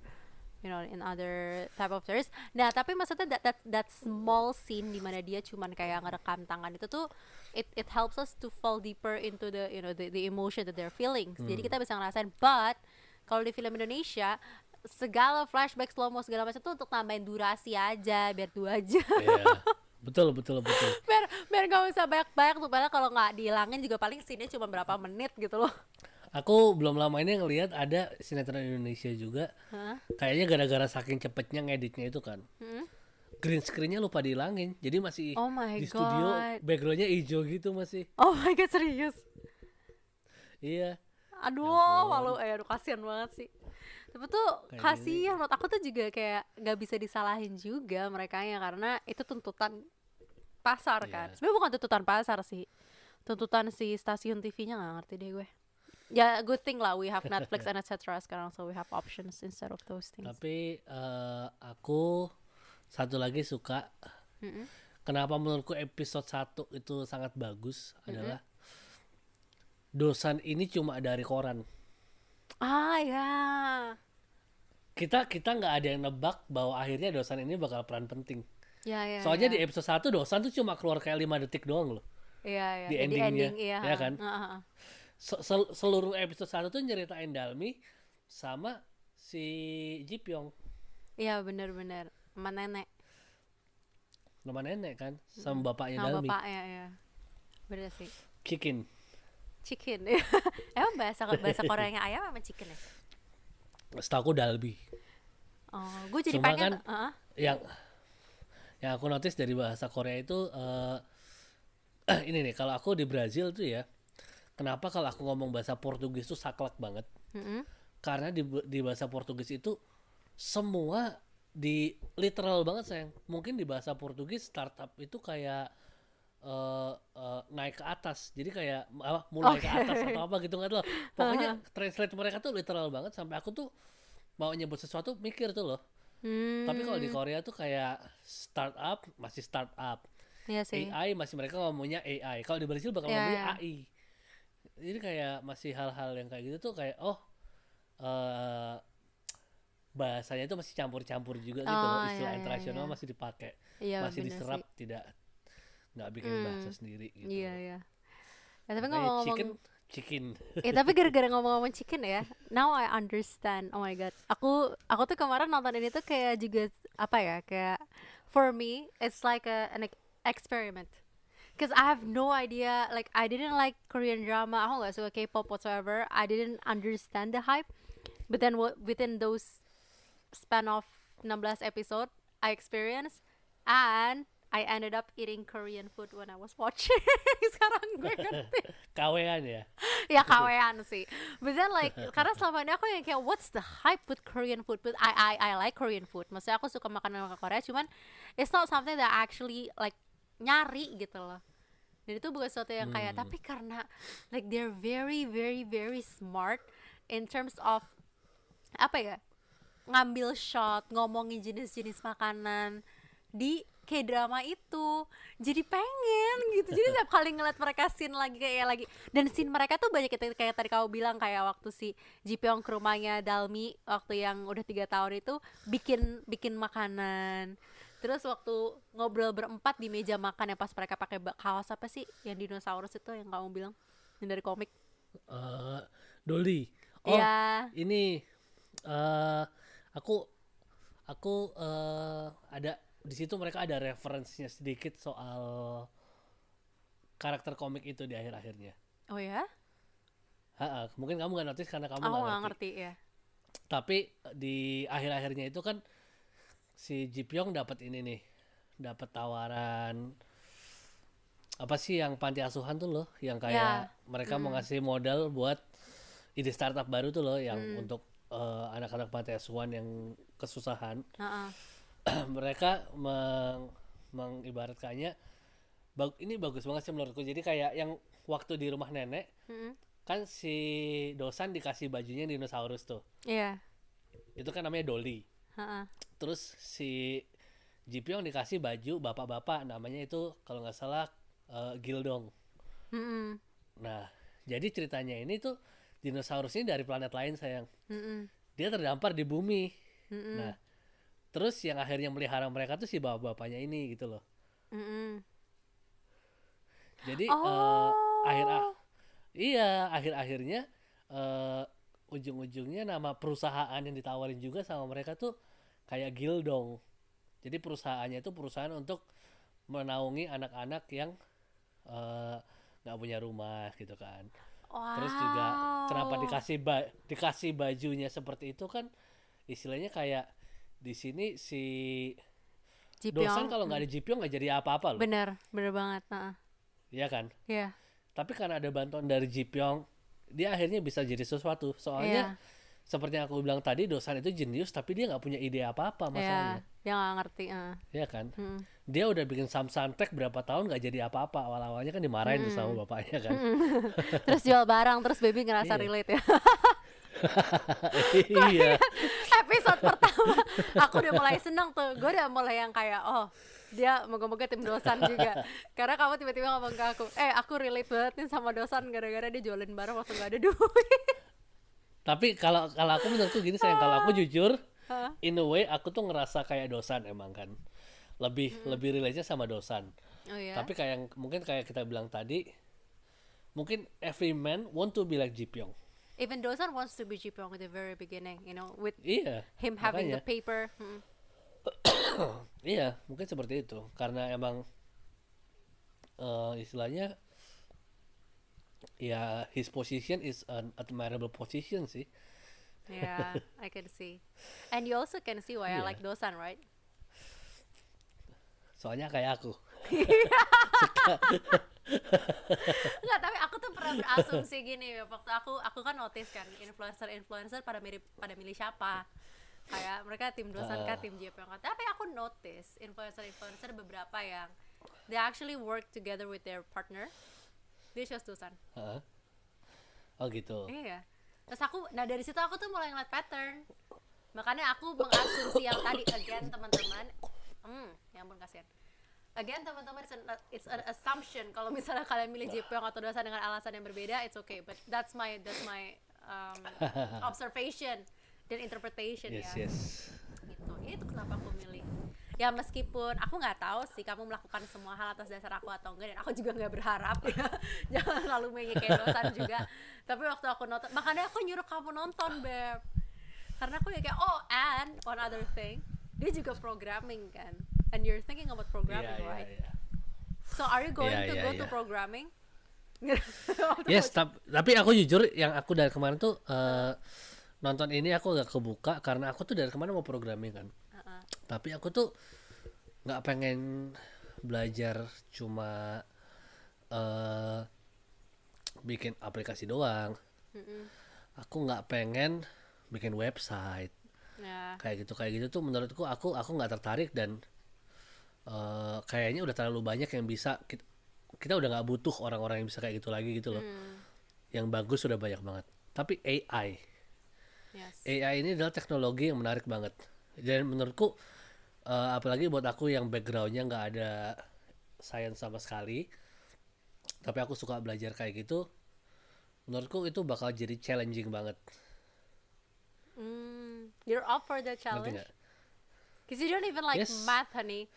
you know in other type of series. Nah tapi maksudnya that that, that small scene di mana dia cuman kayak ngerekam tangan itu tuh it it helps us to fall deeper into the you know the, the emotion that they're feeling.
Hmm.
Jadi kita bisa ngerasain. But kalau di film Indonesia segala flashback slow mo segala macam tuh untuk tambahin durasi aja biar dua jam
Iya. Betul betul betul.
biar biar gak usah banyak banyak tuh padahal kalau nggak dihilangin juga paling scene cuma berapa menit gitu loh
Aku belum lama ini ngelihat ada sinetron Indonesia juga.
Hah?
Kayaknya gara-gara saking cepetnya ngeditnya itu kan.
Hmm?
Green screennya lupa dihilangin. Jadi masih
Oh my
di studio
God.
backgroundnya hijau gitu masih.
oh my god serius
Iya.
aduh
ampun.
malu eh aduh kasihan banget sih tapi tuh kasihan menurut aku tuh juga kayak nggak bisa disalahin juga mereka ya karena itu tuntutan pasar kan.
Iya.
sebenarnya bukan tuntutan pasar sih. Tuntutan si stasiun TV-nya nggak ngerti deh gue. Ya good thing lah we have Netflix and etc sekarang so we have options instead of those things.
Tapi eh, aku satu lagi suka.
Mm-mm.
kenapa menurutku episode 1 itu sangat bagus adalah dosan ini cuma dari koran.
Ah ya
Kita kita nggak ada yang nebak bahwa akhirnya dosan ini bakal peran penting.
ya ya
Soalnya
ya.
di episode 1 dosan tuh cuma keluar kayak 5 detik doang loh.
Iya, iya.
di endingnya,
ending, iya,
ya
ha.
kan?
Ha, ha.
Se- sel- seluruh episode 1 tuh nyeritain Dalmi sama si Ji Pyong
Iya bener-bener sama nenek
nama nenek kan sama bapaknya
sama
Dalmi
bapaknya ya bener sih
Kikin
chicken. Emang bahasa bahasa Koreanya ayam apa chicken ya?
Setahu aku Dalbi
oh gue jadi
Cuma
pengen
kan-
Heeh.
yang yang aku notice dari bahasa Korea itu eh ini nih kalau aku di Brazil tuh ya kenapa kalau aku ngomong bahasa Portugis tuh saklek banget?
Mm-mm.
karena di di bahasa Portugis itu semua di literal banget sayang. Mungkin di bahasa Portugis startup itu kayak eh, eh, naik ke atas jadi kayak apa mulai ke
Oke.
atas atau apa gitu nggak lah. pokoknya translate mereka tuh literal banget sampai aku tuh mau nyebut sesuatu mikir tuh loh
Hmm,
tapi kalau di Korea tuh kayak startup masih startup
iya sih
AI masih mereka ngomongnya AI kalau di Brazil bakal
Iya,
ngomongnya
iya.
AI jadi kayak masih hal-hal yang kayak gitu tuh kayak oh eh bahasanya itu masih campur-campur juga gitu loh
Oh,
istilah
iya, iya,
internasional
iya.
masih dipakai
iya
masih diserap
sih.
tidak nggak bikin
Hmm,
bahasa sendiri gitu
iya iya ya, tapi
Makanya
ngomong-ngomong
chicken chicken
Eh tapi gara-gara ngomong-ngomong chicken ya, now I understand. Oh my god, aku aku tuh kemarin nonton ini tuh kayak juga apa ya kayak for me it's like a, an ex- experiment. Cause I have no idea, like I didn't like Korean drama. Aku nggak suka K-pop whatsoever. I didn't understand the hype. But then what within those span of 16 episode, I experienced and I ended up eating Korean food when I was watching. Sekarang gue ngerti.
Kawean ya?
Ya kawean sih. But then like karena selama ini aku yang kayak what's the hype with Korean food? But I I I like Korean food. Maksudnya aku suka makanan makanan Korea cuman it's not something that I actually like nyari gitu loh. Dan itu bukan sesuatu yang kayak tapi karena like they're very very very smart in terms of apa ya ngambil shot ngomongin jenis-jenis makanan di kayak drama itu. Jadi pengen gitu. Jadi tiap kali ngeliat mereka scene lagi kayak lagi. Dan scene mereka tuh banyak kayak, kayak tadi kamu bilang kayak waktu si Ji Pyong ke rumahnya Dalmi waktu yang udah tiga tahun itu bikin bikin makanan. Terus waktu ngobrol berempat di meja makan yang pas mereka pakai kaos apa sih yang dinosaurus itu yang kamu bilang? Yang dari komik?
Eh, Dolly. Oh
Iya.
ini eh aku aku eh ada di situ mereka ada referensinya sedikit soal karakter komik itu di akhir-akhirnya.
oh ya
Ha, mungkin kamu nggak notice karena kamu nggak
nggak
ngerti.
ngerti ya
Tapi di akhir-akhirnya itu kan si Ji Pyong dapat ini nih, dapat tawaran apa sih yang panti asuhan tuh loh, yang kayak
Ya.
mereka mau ngasih modal buat ide startup baru tuh loh, yang untuk eh, anak-anak panti asuhan yang kesusahan.
Heeh.
mereka meng, mengibaratkannya bag- ini bagus banget sih menurutku. Jadi kayak yang waktu di rumah nenek
Mm-mm.
kan si dosan dikasih bajunya dinosaurus tuh.
iya
Itu kan namanya Dolly.
Heeh.
Terus si Ji Pyong dikasih baju bapak-bapak namanya itu kalau nggak salah eh, Gildong.
Mm-mm.
Nah, jadi ceritanya ini tuh dinosaurus ini dari planet lain sayang.
Mm-mm.
Dia terdampar di bumi.
Mm-mm.
Nah, terus yang akhirnya melihara mereka tuh si bapak-bapaknya ini gitu loh.
Mm-mm.
Jadi
Oh.
eh, akhir ah- iya akhir-akhirnya eh, ujung-ujungnya nama perusahaan yang ditawarin juga sama mereka tuh kayak Gildong. Jadi perusahaannya itu perusahaan untuk menaungi anak-anak yang eh, nggak punya rumah gitu kan. Terus juga kenapa
Wow.
dikasih ba- dikasih bajunya seperti itu kan istilahnya kayak di sini si
Ji
dosan kalau nggak ada Jipyong nggak jadi apa-apa loh.
bener bener banget nah
Iya kan?
Iya.
Tapi karena ada bantuan dari Jipyong, dia akhirnya bisa jadi sesuatu. Soalnya seperti yang aku bilang tadi, dosan itu jenius, tapi dia nggak punya ide apa-apa
Iya,
masalahnya.
dia nggak ngerti. eh.
Iya kan?
Mm.
Dia udah bikin Samsung berapa tahun nggak jadi apa-apa. Awal-awalnya kan dimarahin tuh sama bapaknya kan.
terus jual barang, terus baby ngerasa
Iya.
relate ya.
iya.
Episode pertama, aku udah mulai seneng tuh. Gue udah mulai yang kayak, oh dia moga-moga tim dosan juga. Karena kamu tiba-tiba ngomong ke aku, eh aku relate banget nih sama dosan gara-gara dia jualin barang waktu nggak ada duit.
Tapi kalau kalau aku menurutku gini sayang, kalau aku jujur,
Hah?
in a way aku tuh ngerasa kayak dosan emang kan. Lebih lebih relate sama dosan.
Oh iya.
Tapi kayak mungkin kayak kita bilang tadi, mungkin every man want to be like Jipyong.
Even Dosan wants to be Jipyong at the very beginning you know with
Iya.
him having the
makanya.
paper mm,
Iya, mungkin seperti itu. Karena emang eh, istilahnya ya his position is an admirable position sih.
yeah I can see and you also can see why I
Yeah.
like Dosan right
Soalnya kayak aku.
Enggak, tapi aku tuh pernah berasumsi gini waktu aku aku kan notice kan influencer-influencer pada mirip pada milih siapa. Kayak mereka tim Dosan kah,
Ah.
tim JP kah. Tapi aku notice influencer-influencer beberapa yang they actually work together with their partner. Chose Dosan.
Heeh. Oh gitu.
Iya. Terus aku nah dari situ aku tuh mulai ngeliat pattern. Makanya aku mengasumsi yang tadi again teman-teman. Hmm, ya ampun kasihan. Again teman-teman it's an, it's an assumption. Kalau misalnya kalian milih Jepang atau Dosan dengan alasan yang berbeda it's okay. But that's my that's my um, observation dan interpretation
Yes,
ya.
yes.
gitu. Itu kenapa aku milih. Ya meskipun aku nggak tahu sih kamu melakukan semua hal atas dasar aku atau enggak dan aku juga nggak berharap ya. Jangan selalu mengi kayak dosan juga. Tapi waktu aku nonton makanya aku nyuruh kamu nonton beb. Karena aku ya kayak oh and one other thing dia juga programming kan and you're thinking about programming
iya,
right
iya.
so are you going
Iya,
to
iya,
go to
iya.
programming
Yes, tap- tapi aku jujur yang aku dari kemarin tuh eh, nonton ini aku gak kebuka karena aku tuh dari kemarin mau programming kan.
Uh-uh.
Tapi aku tuh nggak pengen belajar cuma eh bikin aplikasi doang.
Mm-mm.
Aku nggak pengen bikin website
ya
kayak gitu kayak gitu tuh menurutku aku aku nggak tertarik dan eh, kayaknya udah terlalu banyak yang bisa kita, kita udah nggak butuh orang-orang yang bisa kayak gitu lagi gitu loh.
Hmm,
yang bagus sudah banyak banget. Tapi AI
yes.
AI ini adalah teknologi yang menarik banget. Dan menurutku eh, apalagi buat aku yang backgroundnya nggak ada sains sama sekali tapi aku suka belajar kayak gitu menurutku itu bakal jadi challenging banget.
Mm, you're up for the challenge? Because you don't even like
Yes.
math, honey.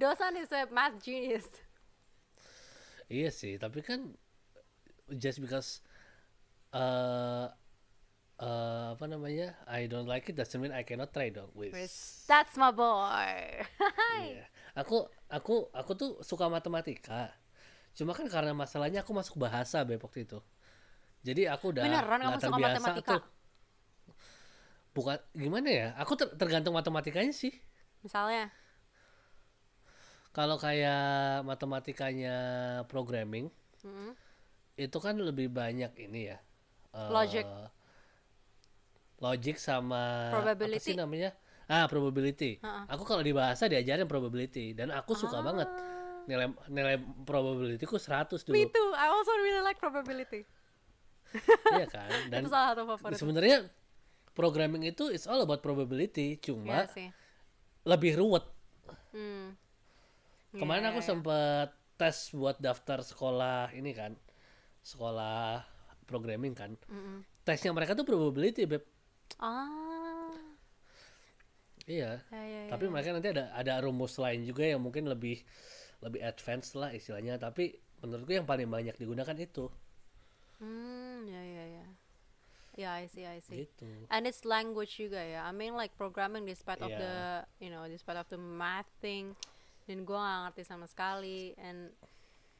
Dosan is a math genius.
Iya sih, tapi kan just because uh, uh, apa namanya I don't like it doesn't mean I cannot try dong. Wis.
That's my boy.
Iya. Aku aku aku tuh suka matematika. Cuma kan karena masalahnya aku masuk bahasa waktu itu. Jadi aku udah
Beneran kamu suka
terbiasa
matematika?
tuh. Bukan gimana ya? Aku ter- tergantung matematikanya sih.
Misalnya,
Kalau kayak matematikanya programming
mm,
itu kan lebih banyak ini ya. eh,
Logic.
Logic sama apa
Probability.
sih namanya? Ah, probability.
Ha-ha.
Aku kalau di bahasa diajarin probability dan aku suka banget. Nilai nilai probabilityku 100 dulu.
me too. I also really like probability.
Iya kan? Dan
Itu salah satu favorit.
sebenarnya programming itu it's all about probability, cuma
sih.
lebih ruwet.
Hmm.
Kemarin
Iya,
aku
iya,
sempet tes buat daftar sekolah ini kan. Sekolah programming kan.
Mm-mm.
Tesnya mereka tuh probability, Beb.
Ah.
Iya.
Ya, ya, ya,
Tapi
ya.
mereka nanti ada ada rumus lain juga yang mungkin lebih lebih advance lah istilahnya, tapi menurutku yang paling banyak digunakan itu.
Hmm, ya, ya, ya. Yeah, I see, I see.
Gitu.
And it's language juga ya. I mean like programming despite of
Iya.
the, you know, despite of the math thing. Dan gue gak ngerti sama sekali. And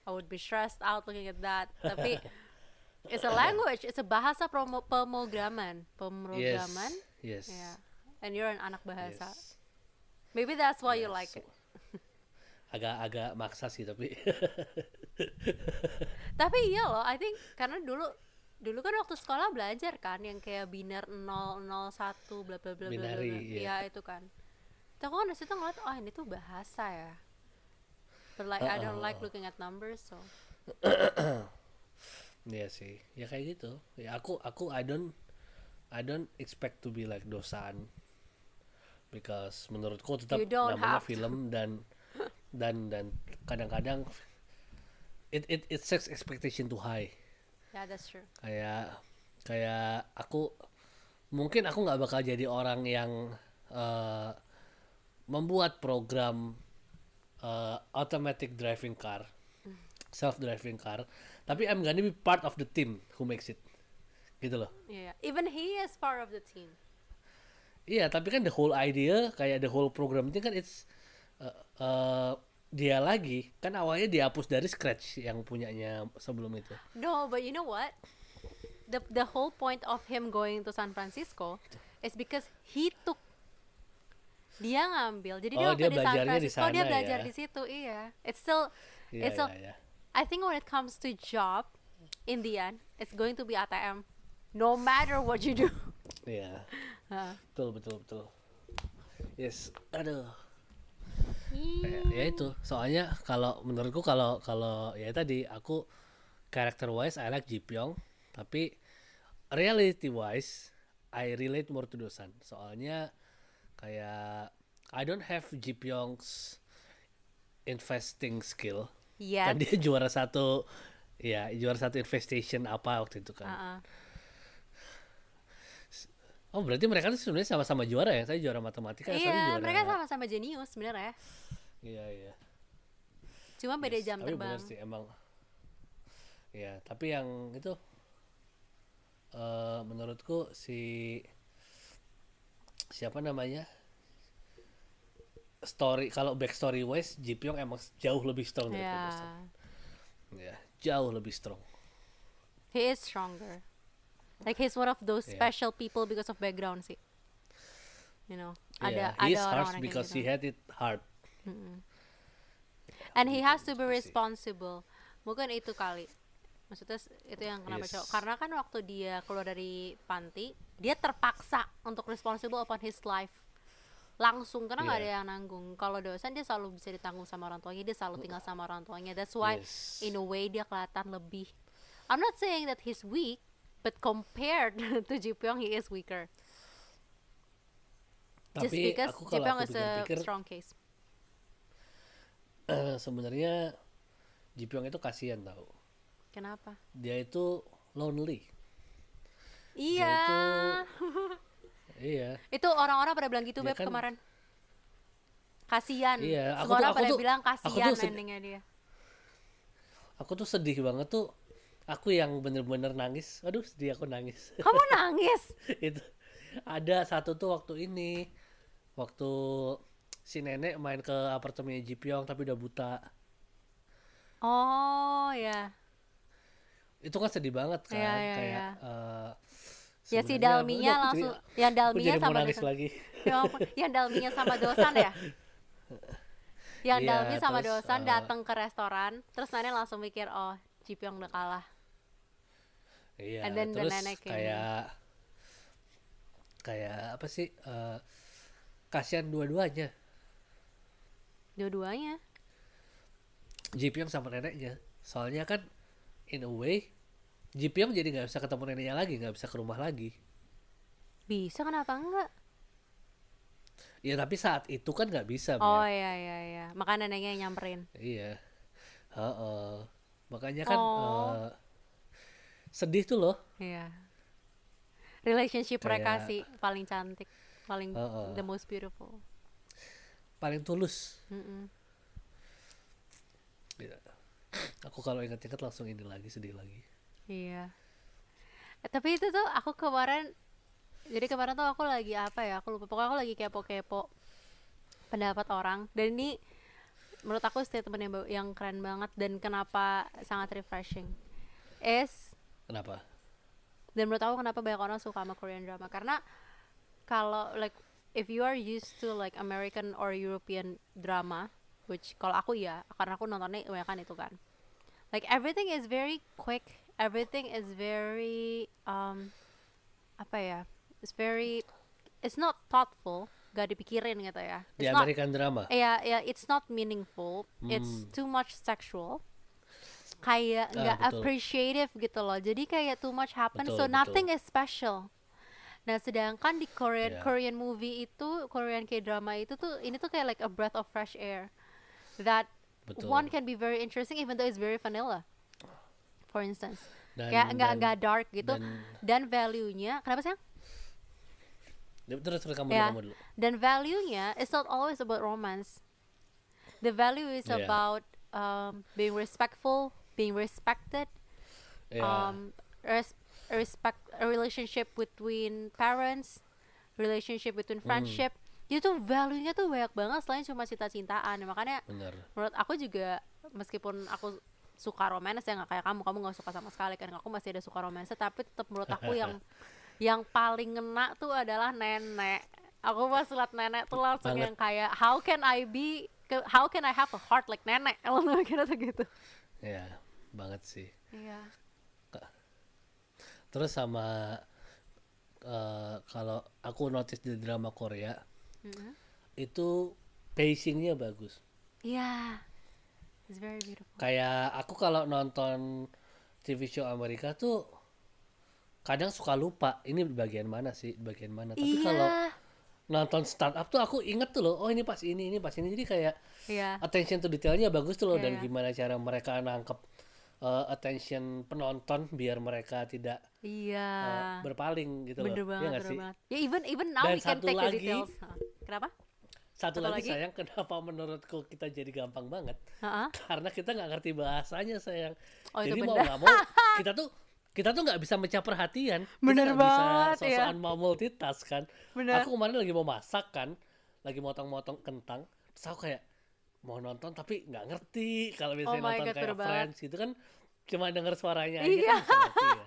I would be stressed out looking at that. Tapi it's a language. It's a bahasa promo pemrograman.
Yes.
Pemrograman.
Yes.
Yeah. And you're an anak bahasa.
Yes.
Maybe that's why you
Yeah,
like it.
Agak-agak maksa sih tapi
Tapi iya loh, I think karena dulu dulu kan waktu sekolah belajar kan yang kayak biner 0 0 1 bla bla bla bla bla.
Iya.
Iya, itu kan. Tapi aku kan dari situ ngeliat oh ini tuh bahasa ya. But like I don't like
Uh-uh.
looking at numbers so.
Iya sih. Ya kayak gitu. Ya aku aku I don't I don't expect to be like dosan because menurutku tetap namanya film dan dan dan kadang-kadang it it it sets expectation too high.
Yeah, that's true.
kayak kayak aku mungkin aku nggak bakal jadi orang yang eh, membuat program eh, automatic driving car self driving car tapi I'm gonna be part of the team who makes it gitu loh
Yeah. Even he is part of the team.
Iya, tapi kan the whole idea kayak the whole program itu kan it's uh, uh, dia lagi kan awalnya dihapus dari scratch yang punyanya sebelum itu.
No, but you know what? The the whole point of him going to San Francisco is because he took dia ngambil. Jadi dia
Oh, dia
di San
belajarnya di
Francisco dia
sana
belajar
ya.
di situ, iya. It's still
Iya,
it's
iya,
a,
iya.
I think when it comes to job, in the end, it's going to be ATM. No matter what you do.
Iya,
Hah.
betul betul betul. Yes, aduh. Kayak, ya itu, soalnya kalau menurutku kalau kalau ya tadi aku character wise I like Ji Pyong, tapi reality wise I relate more to Dosan. Soalnya kayak I don't have Ji Pyong's investing skill.
Yes.
Kan dia juara satu ya juara satu investation apa waktu itu kan.
Uh-uh.
Oh berarti mereka tuh sebenarnya sama-sama juara ya? Saya juara matematika, saya
Iya,
juara.
mereka sama-sama jenius sebenarnya.
Iya iya.
Cuma beda
Yes,
jam
tapi
terbang.
bener sih emang. Ya tapi yang itu eh menurutku si siapa namanya story kalau backstory wise Ji Pyong emang jauh lebih strong dari
Ya.
Ya jauh lebih strong.
He is stronger. Like he's one of those
Yeah.
special people because of background sih. You know,
yeah,
ada
he
ada orang-orang
because
gitu.
he had it hard.
And he has to be
Gitu
responsible. Mungkin itu kali. Maksudnya itu yang kenapa
Yes.
cowok. Karena kan waktu dia keluar dari panti, dia terpaksa untuk responsible upon his life. Langsung karena nggak
Iya.
ada yang nanggung. Kalau dosen dia selalu bisa ditanggung sama orang tuanya, dia selalu tinggal sama orang tuanya. That's why
Yes.
in a way dia kelihatan lebih. I'm not saying that he's weak, but compared to Ji Pyong he is weaker. Just
Tapi
because
aku
Ji Pyong is a
pikir-pikir
strong case.
eh, sebenarnya Ji Pyong itu kasihan tau.
Kenapa?
Dia itu lonely.
Iya.
Iya.
Itu orang-orang pada bilang gitu
Dia
beb
kan-
kemarin. Kasian.
Iya, aku
Semua
tuh-
orang
aku
pada
tuh-
bilang kasian endingnya dia.
Aku tuh sedih banget tuh. Aku yang bener-bener nangis. Aduh sedih aku nangis.
Kamu nangis?
itu ada satu tuh waktu ini waktu si nenek main ke apartemennya Ji Pyong tapi udah buta
Oh ya.
Itu kan sedih banget kan
Iya, iya,
kayak
iya.
eh,
Ya si Dalminya
aku
langsung
jadi-
yang Dalminya sama Dosan.
lagi
Ya ampun, yang Dalminya sama Dosan ya? Yang
Iya,
Dalmi sama
terus,
Dosan
eh,
datang ke restoran, terus nenek langsung mikir, "Oh, Ji Pyong udah kalah."
iya
And then the
terus
nenek came.
kayak kayak apa sih eh, kasihan dua-duanya
Dua-duanya.
Ji Pyong sama neneknya soalnya kan in a way Ji Pyong jadi nggak bisa ketemu neneknya lagi nggak bisa ke rumah lagi
Bisa kenapa enggak?
ya tapi saat itu kan nggak bisa
Oh
Beb.
iya iya iya. Makanya neneknya yang nyamperin.
iya Heeh. makanya kan
Oh.
eh, sedih tuh loh
Iya. Relationship mereka
Kayak-
sih paling cantik, paling
Heeh.
the most beautiful.
paling tulus
Mm-mm.
Iya. aku kalau ingat-ingat langsung ini lagi sedih lagi
Iya. Eh, tapi itu tuh aku kemarin jadi kemarin tuh aku lagi apa ya? Aku lupa. Pokoknya aku lagi kepo-kepo pendapat orang dan ini menurut aku statement yang, yang keren banget dan kenapa sangat refreshing. Is
kenapa
dan menurut aku kenapa banyak orang suka sama Korean drama karena kalau like if you are used to like American or European drama which kalau aku ya karena aku nontonnya kebanyakan itu kan like everything is very quick everything is very um apa ya it's very it's not thoughtful gak dipikirin gitu ya.
Di
it's not
American drama?
Ya ya it's not meaningful. It's
Hmm.
too much sexual. Kayak
Ah,
nggak
betul.
appreciative gitu loh. Jadi kayak too much happen
Betul,
so
betul.
nothing is special. Nah sedangkan di Korean
Yeah.
Korean movie itu Korean K drama itu tuh ini tuh kayak like a breath of fresh air. That
betul.
one can be very interesting even though it's very vanilla for instance.
Dan,
kayak nggak nggak dark gitu.
dan,
dan value-nya kenapa sih
terus terus kamu
Ya.
dulu, kamu dulu.
Dan value-nya it's not always about romance. The value is
Yeah.
about um, being respectful being respected
ya
um, res- respect a relationship between parents relationship between
Hmm.
friendship. Itu value-nya tuh banyak banget selain cuma cinta-cintaan. Makanya
bener.
menurut aku juga meskipun aku suka romance ya nggak kayak kamu. Kamu nggak suka sama sekali kan aku masih ada suka romance tapi tetap menurut aku yang yang paling ngena tuh adalah nenek. Aku pas liat nenek tuh langsung
Banget.
yang kayak how can I be how can I have a heart like nenek? Langsung mikirnya tuh gitu.
Ya banget sih.
Iya.
Terus sama eh, kalau aku notice di drama Korea
Mhm.
itu pacingnya bagus.
Iya it's very beautiful.
Kayak aku kalau nonton TV show Amerika tuh kadang suka lupa ini bagian mana sih bagian mana. Tapi kalau
iya
nonton startup tuh aku inget tuh loh oh ini pas ini ini pas ini. Jadi kayak
iya.
attention to detailnya bagus tuh loh
Iya,
dan
iya.
gimana cara mereka nangkep uh, attention penonton biar mereka tidak
iya.
uh, berpaling gitu
bener
loh
banget
Iya nggak
bener
sih?
banget. Ya even even now
Dan
we can take the
lagi-
details. Hah, kenapa
satu,
Satu
lagi,
lagi?
sayang kenapa menurutku kita jadi gampang banget
Heeh.
karena kita nggak ngerti bahasanya sayang
Oh,
jadi mau nggak mau kita tuh kita tuh nggak bisa mencap perhatian
Bener
kita
banget,
bisa
ya.
sosokan mau multitask kan
Bener.
aku kemarin lagi mau masak kan lagi motong-motong kentang terus aku kayak mau nonton tapi nggak ngerti kalau misalnya
Oh
nonton
God,
kayak
banget.
Friends gitu kan cuma denger suaranya aja
Iya.
kan ngerti ya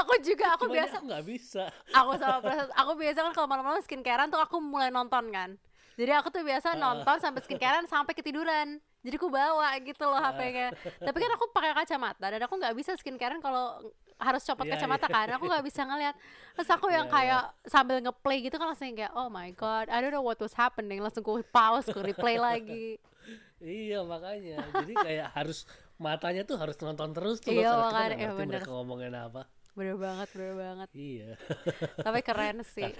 aku juga aku
Cuma ini
biasa
aku nggak bisa.
Aku sama proses aku biasa kan kalau malam-malam skincarean tuh aku mulai nonton kan. Jadi aku tuh biasa nonton sampai skincarean sampai ketiduran. Jadi aku bawa gitu loh HP-nya tapi kan aku pakai kacamata dan aku nggak bisa skincarean kalau harus copot
Iya,
kacamata
iya.
kan. Aku nggak bisa ngeliat terus aku yang
Iya,
kayak sambil ngeplay gitu kan langsung kayak oh my god I don't know what was happening. Langsung ku pause ku replay lagi.
Iya makanya. Jadi kayak harus matanya tuh harus nonton terus tuh
Iya,
loh, kita ngerti
bener.
mereka ngomongin apa.
Bener banget bener banget.
Iya.
Tapi keren sih.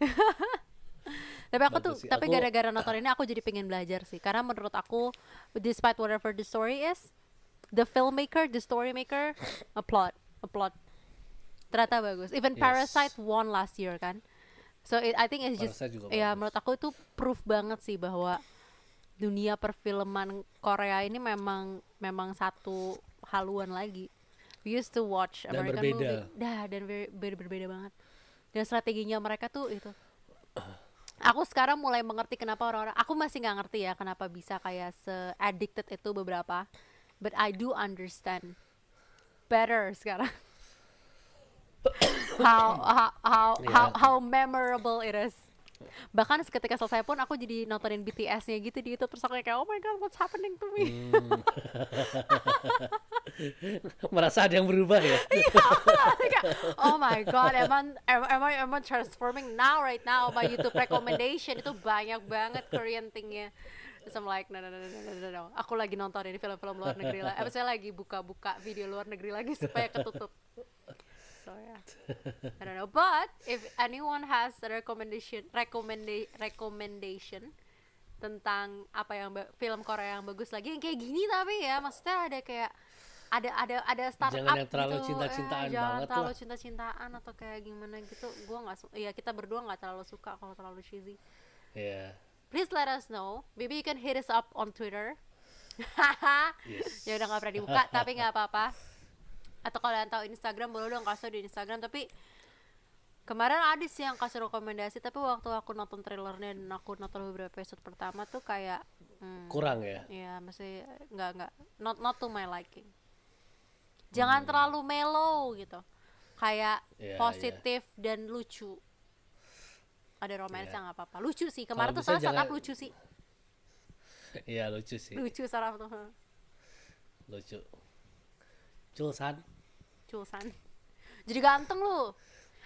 Tapi aku tuh
sih.
tapi gara-gara nonton ini aku jadi pengen belajar sih. Karena menurut aku despite whatever the story is the filmmaker the story maker applaud applaud ternyata bagus. Even
Yes.
Parasite won last year kan? So it, I think it's just ya
bagus.
menurut aku itu proof banget sih bahwa dunia perfilman Korea ini memang memang satu haluan lagi. We used to watch
Dan
American
berbeda.
movie. Dah dan very- ber- berbeda banget. Dan strateginya mereka tuh itu. Aku sekarang mulai mengerti kenapa orang-orang aku masih nggak ngerti ya kenapa bisa kayak se addicted itu beberapa. But I do understand better sekarang. How how how how,
Ya.
how memorable it is bahkan ketika selesai pun aku jadi nontonin BTS-nya gitu di YouTube terus aku kayak oh my god what's happening to me
Hmm. merasa ada yang berubah ya
Kayak, oh my god, am I, am, am I, am I transforming now right now my YouTube recommendation itu banyak banget Korean thingnya. Terus I'm like, no, no, no, no, no, no, no. Aku lagi nonton ini film-film luar negeri lah. Eh, saya lagi buka-buka video luar negeri lagi supaya ketutup. So yeah, I don't know. But if anyone has a recommendation, recommenda recommendation tentang apa yang film Korea yang bagus lagi yang kayak gini tapi ya maksudnya ada kayak ada ada ada startup
Jangan yang terlalu
gitu,
cinta-cintaan
eh, jangan
banget
terlalu
lah.
cinta-cintaan atau kayak gimana gitu. Gua nggak ya kita berdua nggak terlalu suka kalau terlalu cheesy.
Ya
please let us know. Maybe you can hit us up on Twitter.
Yes.
Ya udah nggak pernah dibuka tapi nggak apa-apa atau kalian tahu Instagram boleh dong kasih di Instagram. Tapi kemarin ada sih yang kasih rekomendasi tapi waktu aku nonton trailernya dan aku nonton beberapa episode pertama tuh kayak hmm,
kurang ya?
Ya masih nggak nggak not not to my liking. Jangan terlalu mellow gitu. Kayak
Iya,
positif dan lucu. Ada romance
Iya.
nggak apa-apa. Lucu sih. Kemarin
Kalau
tuh startup
jangan-
lucu sih.
Iya lucu sih.
Lucu startup tuh
lucu. Culsan
Culsan. Jadi ganteng lu.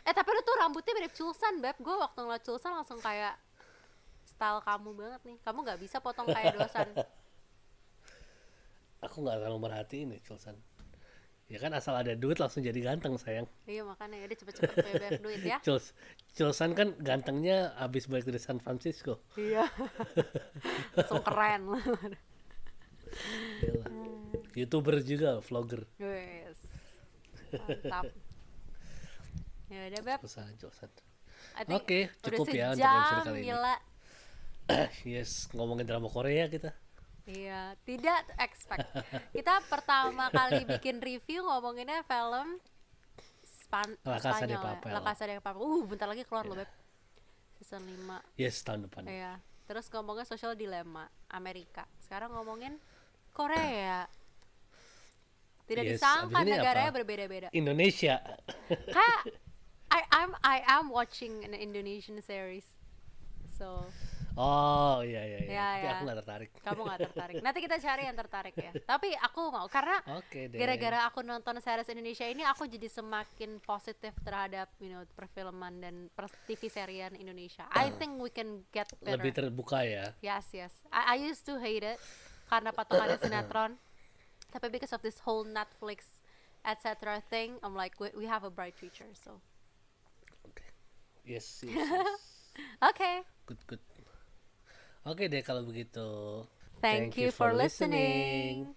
Eh tapi lu tuh rambutnya mirip Culsan beb. Gue waktu ngeliat Culsan langsung kayak style kamu banget nih. Kamu nggak bisa potong kayak dosan
aku nggak terlalu merhatiin nih Culsan. Ya kan asal ada duit langsung jadi ganteng sayang.
Iya makanya ya udah cepet-cepet banyak duit ya.
Culs Culsan kan gantengnya abis balik dari San Francisco.
Iya. Langsung keren.
Gila. youtuber juga vlogger.
Yes. Mantap. ya udah beb
Oke,
udah
cukup ya untuk episode kali ini.
gila.
yes ngomongin drama Korea kita
Iya, tidak expect. Kita pertama kali bikin review ngomonginnya film Span
La Casa de
ya.
Papel.
La Casa de Papel. Uh, bentar lagi keluar loh, Beb. Season 5.
Yes, tahun depan.
Iya. Terus ngomongin social dilemma Amerika. Sekarang ngomongin Korea. Tidak
Yes,
disangka negaranya berbeda-beda.
Indonesia.
Kayak I I'm I am watching an Indonesian series. So,
Oh, iya iya iya.
Iya,
Tapi
iya.
aku gak tertarik.
kamu gak tertarik. Nanti kita cari yang tertarik ya. Tapi aku mau karena
deh.
gara-gara aku nonton series Indonesia ini aku jadi semakin positif terhadap you know perfilman dan per TV serian Indonesia. I think we can get better.
lebih terbuka ya.
Yes, yes. I, I used to hate it karena patokannya sinetron. Tapi because of this whole Netflix etc. thing, I'm like we, we have a bright future. So,
Oke. Yes, yes, yes.
okay.
good good. Oke deh kalau begitu.
Thank, you for listening.